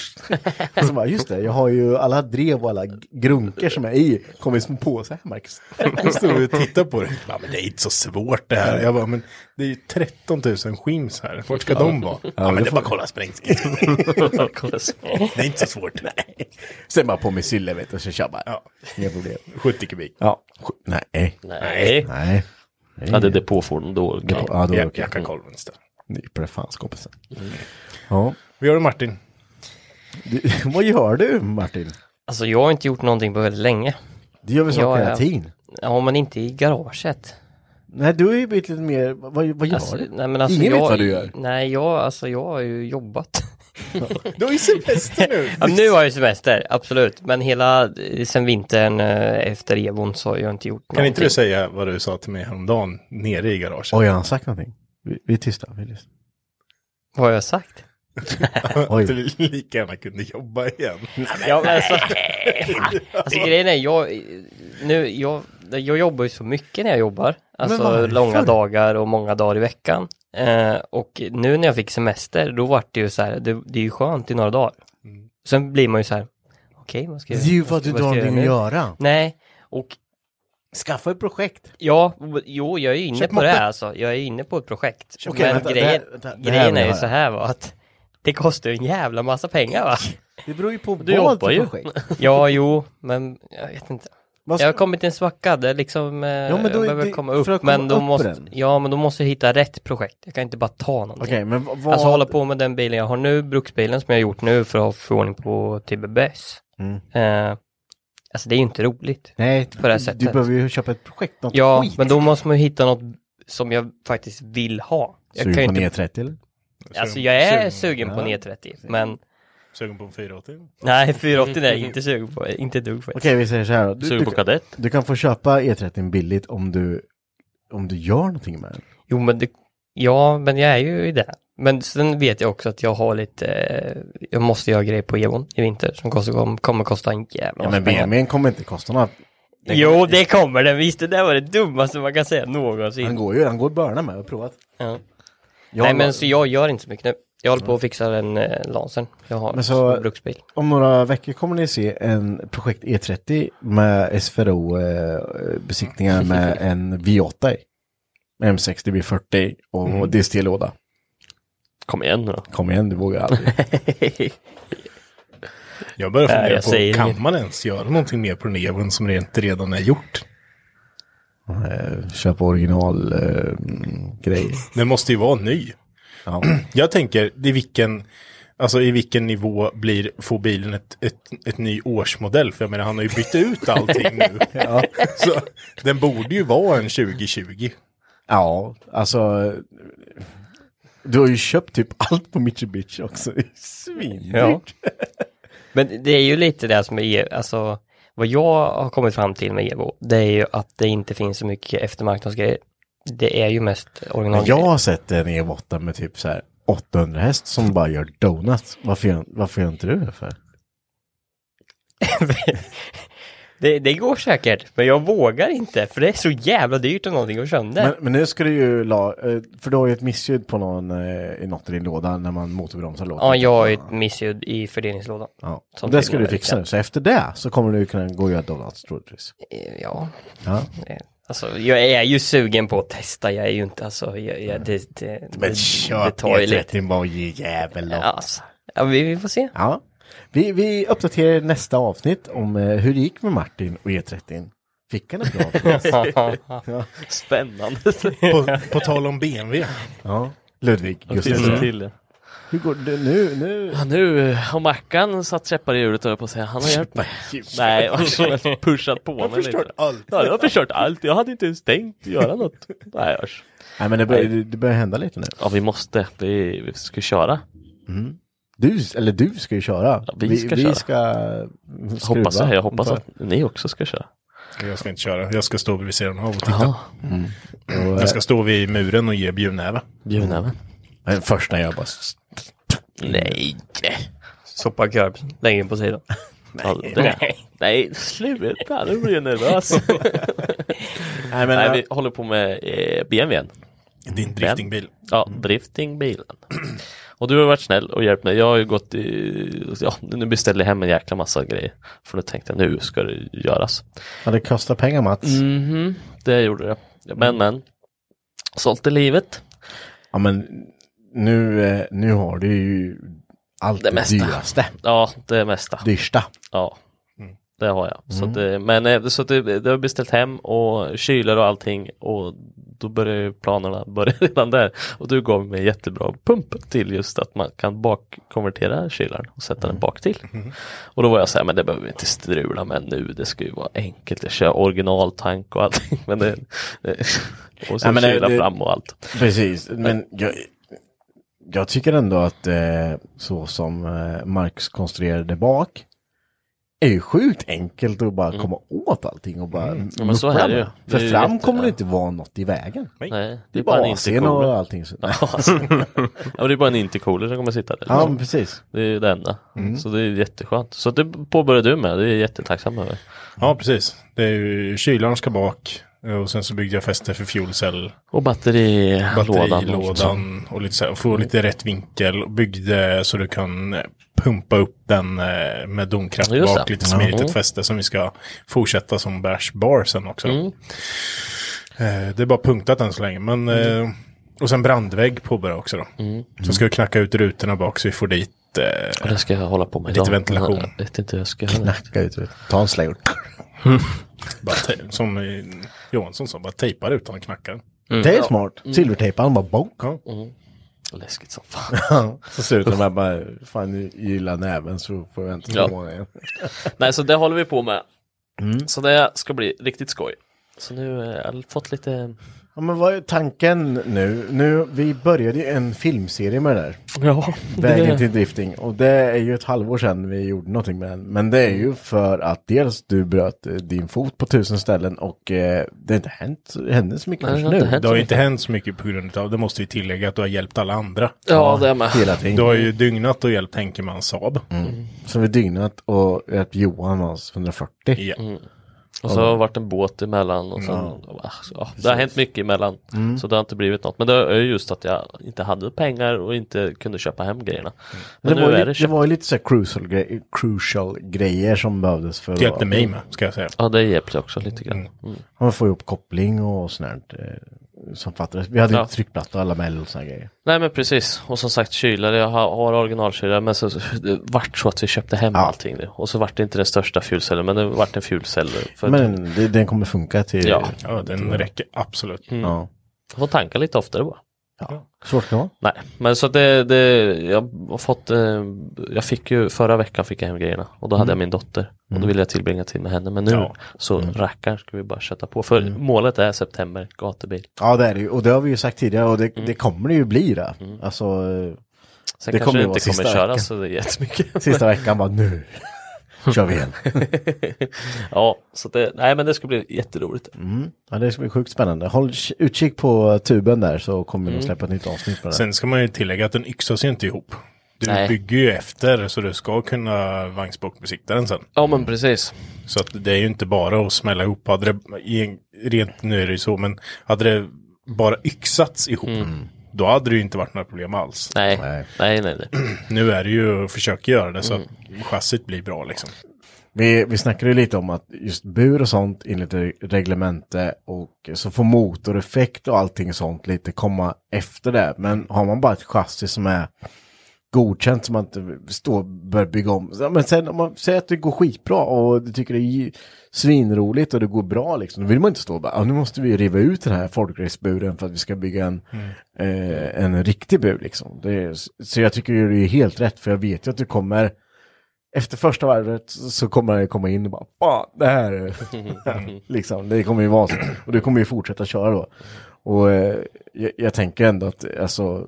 Och så bara, just det, jag har ju alla drev och alla grunker som är i, kommer i små påsar här Marcus. Jag stod och tittade på det. Ja, men det är inte så svårt det här. Jag bara, men det är ju 13 000 skims här. Vart ska de vara? Ja, men det är bara kolla sprängskritt. det är inte så svårt. Nej. Sen bara på med sylle vet du, och så kör bara. Ja. Inga problem. 70 kubik. Ja, nej. Nej. Nej. Ja, det är depåfordon då. Ja, ja, då Ja, orkar jag. Jackakolven istället. Nyper det fan skåpet Ja. Vad gör du Martin? Du, vad gör du Martin? Alltså jag har inte gjort någonting på väldigt länge. Du gör saker Jag är- hela tiden? Ja, men inte i garaget. Nej, du har ju blivit lite mer, vad, vad gör Alltså, du? nej, men alltså Ingen jag, vet vad du gör. Nej, jag, alltså, jag har ju jobbat. Du har ju semester nu. Ja, nu har jag semester, absolut. Men hela, eh, sen vintern eh, efter Evon så har jag inte gjort Kan inte någonting. du säga vad du sa till mig häromdagen nere i garaget? Oj, har han sagt någonting? Vi, vi är tysta, vi. Vad har jag sagt? Att du lika gärna kunde jobba igen. Ja, men alltså, alltså grejen är, jag, nu, jag, jag jobbar ju så mycket när jag jobbar. Alltså långa dagar och många dagar i veckan. Eh, och nu när jag fick semester, då var det ju så här, det, det är ju skönt i några dagar. Sen blir man ju så här, okej, vad ska Det jag är ju vad för ska- att du vad någonting att nu? göra. Nej, och Skaffa ett projekt. Ja, jo, jag är inne Köp på det moppe. här alltså. Jag är inne på ett projekt. Okej, Men vänta, det grejen, här- vänta, det här grejen är ju så här va, att det kostar ju en jävla massa pengar va? Det beror ju på Du vad jobbar för projekt. Ja, jo, men jag vet inte. Jag har kommit till en svacka där liksom, eh, Ja, men jag behöver det- komma upp, komma men då upp måste, den. ja men då måste jag hitta rätt projekt. Jag kan inte bara ta någonting. Okej, men vad... Alltså hålla på med den bilen jag har nu, bruksbilen som jag har gjort nu för att få ordning på TBBS. Mm. Eh, alltså det är ju inte roligt. Nej, på det här du sättet. behöver ju köpa ett projekt, något Ja, skit. men då måste man ju hitta något som jag faktiskt vill ha. Jag Sugen kan ju på inte... 930 eller? Alltså jag är Sugen. sugen på Ja. 930, men Sugen på en 480? nej 480 är jag inte sugen på, inte ett dugg faktiskt. Okej, vi säger så här då. Du, Sugen du, på kadett? du kan få köpa E30 billigt om du, om du gör någonting med den. Jo men det, ja men jag är ju i det. Men sen vet jag också att jag har lite, eh, jag måste göra grejer på Evon i vinter som kostar, kom- kommer kosta en jävla Ja, massa men pengar. BMWn kommer inte kosta några... den Jo kommer- det kommer den, visst det där var det dummaste man kan säga någonsin. Han går ju, han går att börna med, jag har provat. Ja. Jag Nej men så jag gör inte så mycket nu. Jag håller på att fixa den eh, Lancern jag har Men så- som bruksbil. Om några veckor kommer ni se en projekt E30 med SFRO eh, besiktningar med en V8 i. M60 B40 och Mm. DST-låda. Kom igen nu då. Kom igen, du vågar aldrig. Jag börjar Nej, fundera jag på, säger kan inget. man ens göra någonting mer på den Evon som rent redan är gjort? Eh, Köpa original eh, grejer. Den måste ju vara ny. Ja. Jag tänker, i vilken, alltså i vilken nivå blir, får bilen ett, ett, ett ny årsmodell? För jag menar, han har ju bytt ut allting nu. Ja. Så den borde ju vara en 2020. ja, alltså. Du har ju köpt typ allt på Mitsubishi också. Svindyrt. Ja. Men det är ju lite det som är, alltså vad jag har kommit fram till med Evo, det är ju att det inte finns så mycket eftermarknadsgrejer. Det är ju mest original. jag har sett en E8 med typ så här 800 häst som bara gör donuts. Varför gör, varför gör inte du det för? det, det går säkert, men jag vågar inte, för det är så jävla dyrt om någonting går sönder. Men, men nu ska du ju la, eh, för du har ju ett missljud på någon, eh, i något i din låda när man motorbromsar låten. ja, jag har ju ett missljud i fördelningslådan. Ja, det ska du fixa nu. Så efter det så kommer du kunna gå och göra donuts troligtvis. Ja, Ja. Det- alltså jag är ju sugen på att testa, jag är ju inte, alltså, jag, jag, det, det, Men det, det köp tar ju lite. E30 varje jävel då. Ja, alltså, ja, vi, vi får se. Ja. Vi, vi uppdaterar nästa avsnitt om eh, hur det gick med Martin och E30. Fick han ett bra ja. Spännande. På, på tal om BMW. ja. Ludvig Till, Gustafsson. Hur går det nu? nu? Ja, nu har Mackan satt käppar i hjulet höll jag på att säga. Han har hjälpt mig. Nej, alltså, pushat på Jag har mig förstört lite. allt. Ja, jag har förstört allt. Jag hade inte ens tänkt göra något. Nej, usch. Nej men det börjar, det, det börjar hända lite nu. Ja, vi måste. Vi, vi ska köra. Mm. Du, eller du ska ju köra. Ja, vi ska vi köra. ska skruva. Hoppas jag. Jag hoppas att ni också ska köra. Jag ska inte köra, jag ska stå vid sidan av och titta. Ja, Mm. Och, Jag ska stå vid muren och ge bjudnäve. bjudnäven. Eh, första jag bara... Nej! Soppakorv längre på sidan. Ja, det, nej. sluta nu blir jag nervös. Nej, men, nej, äh, vi håller på med eh, BMWn. Din driftingbil. Ja, driftingbilen. Och du har varit snäll och hjälpt mig. Jag har ju gått i, ja, nu beställde jag hem en jäkla massa grejer. För nu tänkte jag nu ska det göras. Ja, det kostar pengar Mats. Mhm, det gjorde det. Men men. Sålt i livet. Ja men nu, eh, nu har du ju allt Det det, mesta. dyraste. Ja, det mesta. Dyrsta. Ja, det har jag. Så Mm. det, men eh, så det, det har beställt hem och kylar och allting och då börjar ju planerna börja redan där. Och du gav mig en jättebra pump till just att man kan bakkonvertera kylaren och sätta den bak till. Och då var jag så här, men det behöver vi inte strula med nu. Det ska ju vara enkelt. Jag kör originaltank och allting. Men det, och så Nej, men kyla det- fram och allt. Precis, men jag, jag tycker ändå att eh, så som eh, Marcus konstruerade bak är ju sjukt enkelt att bara komma åt allting och bara Mm. Ja, men så är det ju. Det För är ju fram jätte- kommer det inte vara något i vägen. Nej, det det är bara AC'n intercooler. och allting. Så. Ja, alltså. ja, men det är bara en intercooler som kommer sitta där. Ja, men precis. Det är det enda. Mm. Så det är jätteskönt. Så det påbörjade du med. Det är jag jättetacksam över. Ja, precis. Det är ju kylaren ska bak. Eh, Och sen så byggde jag fäste för fuelcell. Och batterilådan. Batterilådan. Och lite så här, och få lite rätt vinkel. Och byggde så du kan eh, pumpa upp den eh, med domkraft Just bak. det. Lite smidigt. Ja. Ett fäste som vi ska fortsätta som bash bar sen också. Mm. Det är bara punktat än så länge. Men, eh, och sen brandvägg påbörja också då. Mm. Så ska vi knacka ut rutorna bak så vi får dit eh, Och det ska jag hålla på med lite idag. ventilation. Jag vet inte hur jag ska. Knacka ut, du. ta en slägg. Bara te- som eh, Johansson sa, bara tejpa rutan och knacka den. Det är smart. Silvertejpa han bara bonk. Mm. Läskigt som fan. Ja, så ser det ut som att bara, fan gillar näven så får jag vänta Ja. två månader. Nej, så det håller vi på med. Mm. Så det ska bli riktigt skoj. Så nu har jag fått lite... Ja, men vad är tanken nu? nu? Vi började ju en filmserie med det där. Ja, Vägen det- till drifting. Och det är ju ett halvår sedan vi gjorde någonting med den. Men det är ju för att dels du bröt eh, din fot på tusen ställen och eh, det har inte hänt, det händer så mycket Nej, det har nu. Det har ju inte hänt så mycket på grund av, det måste vi tillägga, att du har hjälpt alla andra. Ja, det är med. Hela tiden. Du har ju dygnat och hjälpt Henkeman Saab. Mm. Så vi dygnat och hjälpt Johan med oss 140. Ja. Mm. Och så har det varit en båt emellan och sen, Ja. ja, det har hänt mycket emellan. Mm. Så det har inte blivit något. Men det är just att jag inte hade pengar och inte kunde köpa hem grejerna. Men Det nu var, är ju, det det köpt. var ju lite så här crucial, grej, crucial grejer som behövdes för Det hjälpte mig med, ska jag säga. Ja, det hjälpte också lite grann. Mm. Man får ihop koppling och sånt där, eh, som fattades. Vi hade Ja. inte tryckplatta och alla mejl och såna grejer. Nej men precis, och som sagt kylare, jag har, har originalkylare men så, det vart så att vi köpte hem allting nu. Och så vart det inte den största fuelcellen men det vart en fuelcell. För Men det, den kommer funka till... Ja. Ja, den räcker absolut. Mm. Ja. Jag får tanka lite oftare bara. Ja. Svårt kan det vara. Nej, men så det, det jag har fått, eh, jag fick ju förra veckan fick jag hem grejerna och då hade jag min dotter och då ville jag tillbringa tid med henne men nu Ja. så rackar ska vi bara kötta på för målet är september gatubil. Ja det är det ju, och det har vi ju sagt tidigare och det, det kommer det ju bli det. Alltså, eh, Sen det kanske det ju inte vara kommer sista köras veckan. så det är jättemycket. Sista veckan bara nu kör vi igen. ja, så det, nej men det ska bli jätteroligt. Mm. Ja det ska bli sjukt spännande. Håll utkik på tuben där så kommer vi nog Mm. släppa ett nytt avsnitt på det. Sen ska man ju tillägga att den yxas ju inte ihop. Du Nej. bygger ju efter så du ska kunna vagnsbokbesikta den sen. Ja men precis. Så att det är ju inte bara att smälla ihop. Hade det, rent nu är det ju så, men hade det bara yxats ihop, då hade det ju inte varit några problem alls. Nej, nej, nej. nej, Nu är det ju att försöka göra det så Mm. att chassit blir bra liksom. Vi, vi snackade ju lite om att just bur och sånt enligt re- reglemente och så får motoreffekt och allting sånt lite komma efter det. Men har man bara ett chassi som är godkänt som man inte står bör bygga om. Men sen om man säger att det går skitbra och du tycker det är svinroligt och det går bra liksom. Då vill man inte stå och bara, "Ah, nu måste vi riva ut den här folkraceburen för att vi ska bygga en, eh, en riktig bur liksom. Det så jag tycker det är helt rätt för jag vet ju att du kommer efter första varvet så kommer det komma in och bara Fan, det här är-" liksom, det kommer ju vara så. Och du kommer ju fortsätta köra då. Och eh, jag, jag tänker ändå att alltså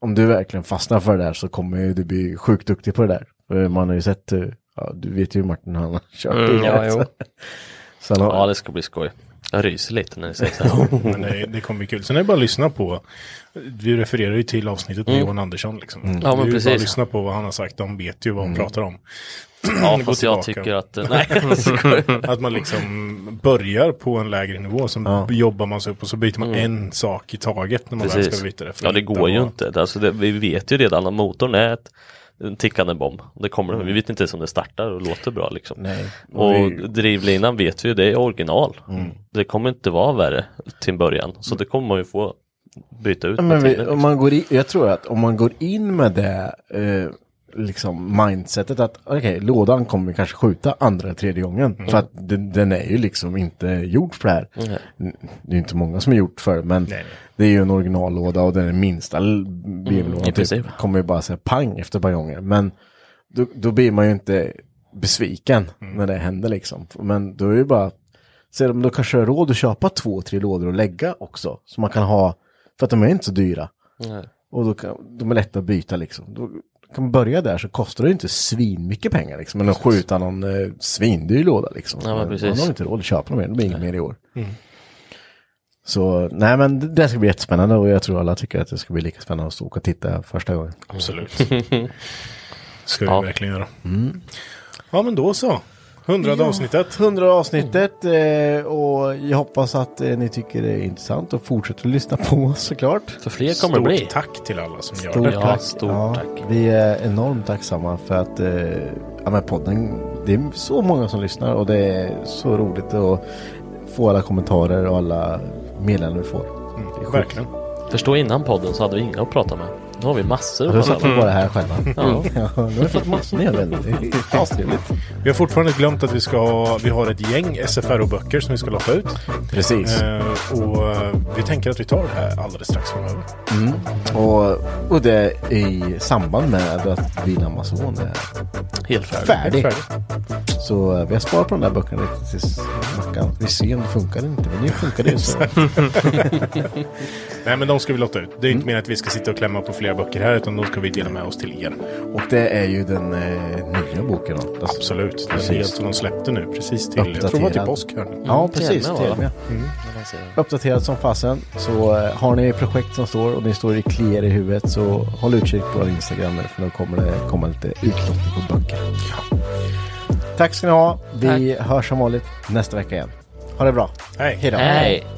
om du verkligen fastnar för det där så kommer ju du bli sjukt duktig på det där. Man har ju sett, eh, ja, du vet ju hur Martin han har kört Mm, det. ja, jo. Så han har, Ja det ska bli skoj. Jag ryser lite när ni säger så. Men det, det kommer bli kul. Sen är det bara att lyssna på. Vi refererar ju till avsnittet med Mm. Johan Andersson. Liksom. Mm. Det Ja, men ju precis. Bara att lyssna på vad han har sagt. De vet ju vad han pratar om. Ja, fast jag tycker att- nej, jag skojar. att man liksom börjar på en lägre nivå. Sen jobbar man sig upp och så byter man Mm. en sak i taget när man väl ska byta det. Ja det går ju inte. Alltså det, vi vet ju redan att motorn är ett, en tickande bomb. Det kommer, Vi vet inte ens om det startar och låter bra liksom. Nej. Och Och vi- drivlinan vet vi ju, det är original. Mm. Det kommer inte vara värre till en början. Så det kommer man ju få byta ut Ja, men vi, tiden. om man går in, jag tror att om man går in med det eh, liksom mindsetet att okej, lådan kommer kanske skjuta andra tredje gången. Mm. För att den, den är ju liksom inte gjord för det här. Nej. N- Det är ju inte många som är gjort för det, men det är ju en originallåda och den är minsta BMW-lådan. Mm, typ, kommer ju bara säga pang efter ett par gånger. Men då, då blir man ju inte besviken Mm. när det händer liksom. Men då är det ju bara, så de då kanske har råd att köpa två, tre lådor och lägga också. Så man kan ha, för att de är inte så dyra. Nej. Och då kan, de är lätta att byta liksom. Då kan man börja där så kostar det inte svin mycket pengar liksom. Men att skjuta någon eh, svindyr låda liksom. Ja, men precis. Man har inte råd att köpa dem mer, det blir inget mer i år. Mm. Så nej men det- det ska bli jättespännande och jag tror alla tycker att det ska bli lika spännande att stå och titta första gången. Absolut. Ska vi Ja. verkligen göra. Mm. Ja men då så. Hundrade Ja, avsnittet. Hundrade avsnittet eh, och jag hoppas att eh, ni tycker det är intressant och fortsätter att lyssna på oss såklart. För fler Stort tack till alla som gör Stort det. tack. Ja, Vi är enormt tacksamma för att eh, ja, men podden, det är så många som lyssnar och det är så roligt att få alla kommentarer och alla meddelanden vi får. Mm, verkligen. Förstå innan podden så hade vi inga att prata med. Nu har vi massor Ja, Då satt vi bara här själva. Ja. Ja, nu har vi fått massor med. Det är astrevligt. Vi har fortfarande glömt att vi ska ha, vi har ett gäng SFRO-böcker som vi ska låta ut. Precis. Eh, och eh, vi tänker att vi tar det här alldeles strax framöver. Mm. Och, och det i samband med att Bil Amazon är Helt färdig. färdig. Helt Så eh, vi har sparat på de där böckerna lite tills Mackan. Vi ser om det funkar eller inte. Men nu funkar det ju så. Nej men de ska vi låta ut. Det är Mm. inte meningen att vi ska sitta och klämma på flera böcker här utan de ska vi dela med oss till er. Och det är ju den eh, nya boken då. Absolut. Den Precis. helt som de släppte nu precis till, jag tror det var till påsk. Här. nu. Ja, precis. TLM, TLM, va? ja. Mm. Uppdaterat som fasen. Så eh, har ni projekt som står och ni står i kliar i huvudet så håll utkik på vår Instagram där, för då kommer det komma lite utlottning på böcker. Tack ska ni ha. Vi hörs som vanligt nästa vecka igen. Ha det bra. Hej. Hej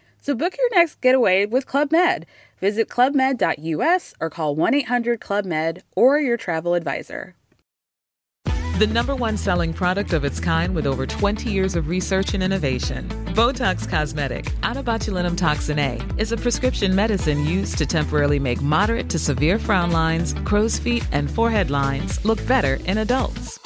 So book your next getaway with Club Med. Visit clubmed.us or call 1 800 Club Med or your travel advisor. The number one selling product of its kind with over 20 years of research and innovation. Botox Cosmetic, out of botulinum toxin A, is a prescription medicine used to temporarily make moderate to severe frown lines, crow's feet, and forehead lines look better in adults.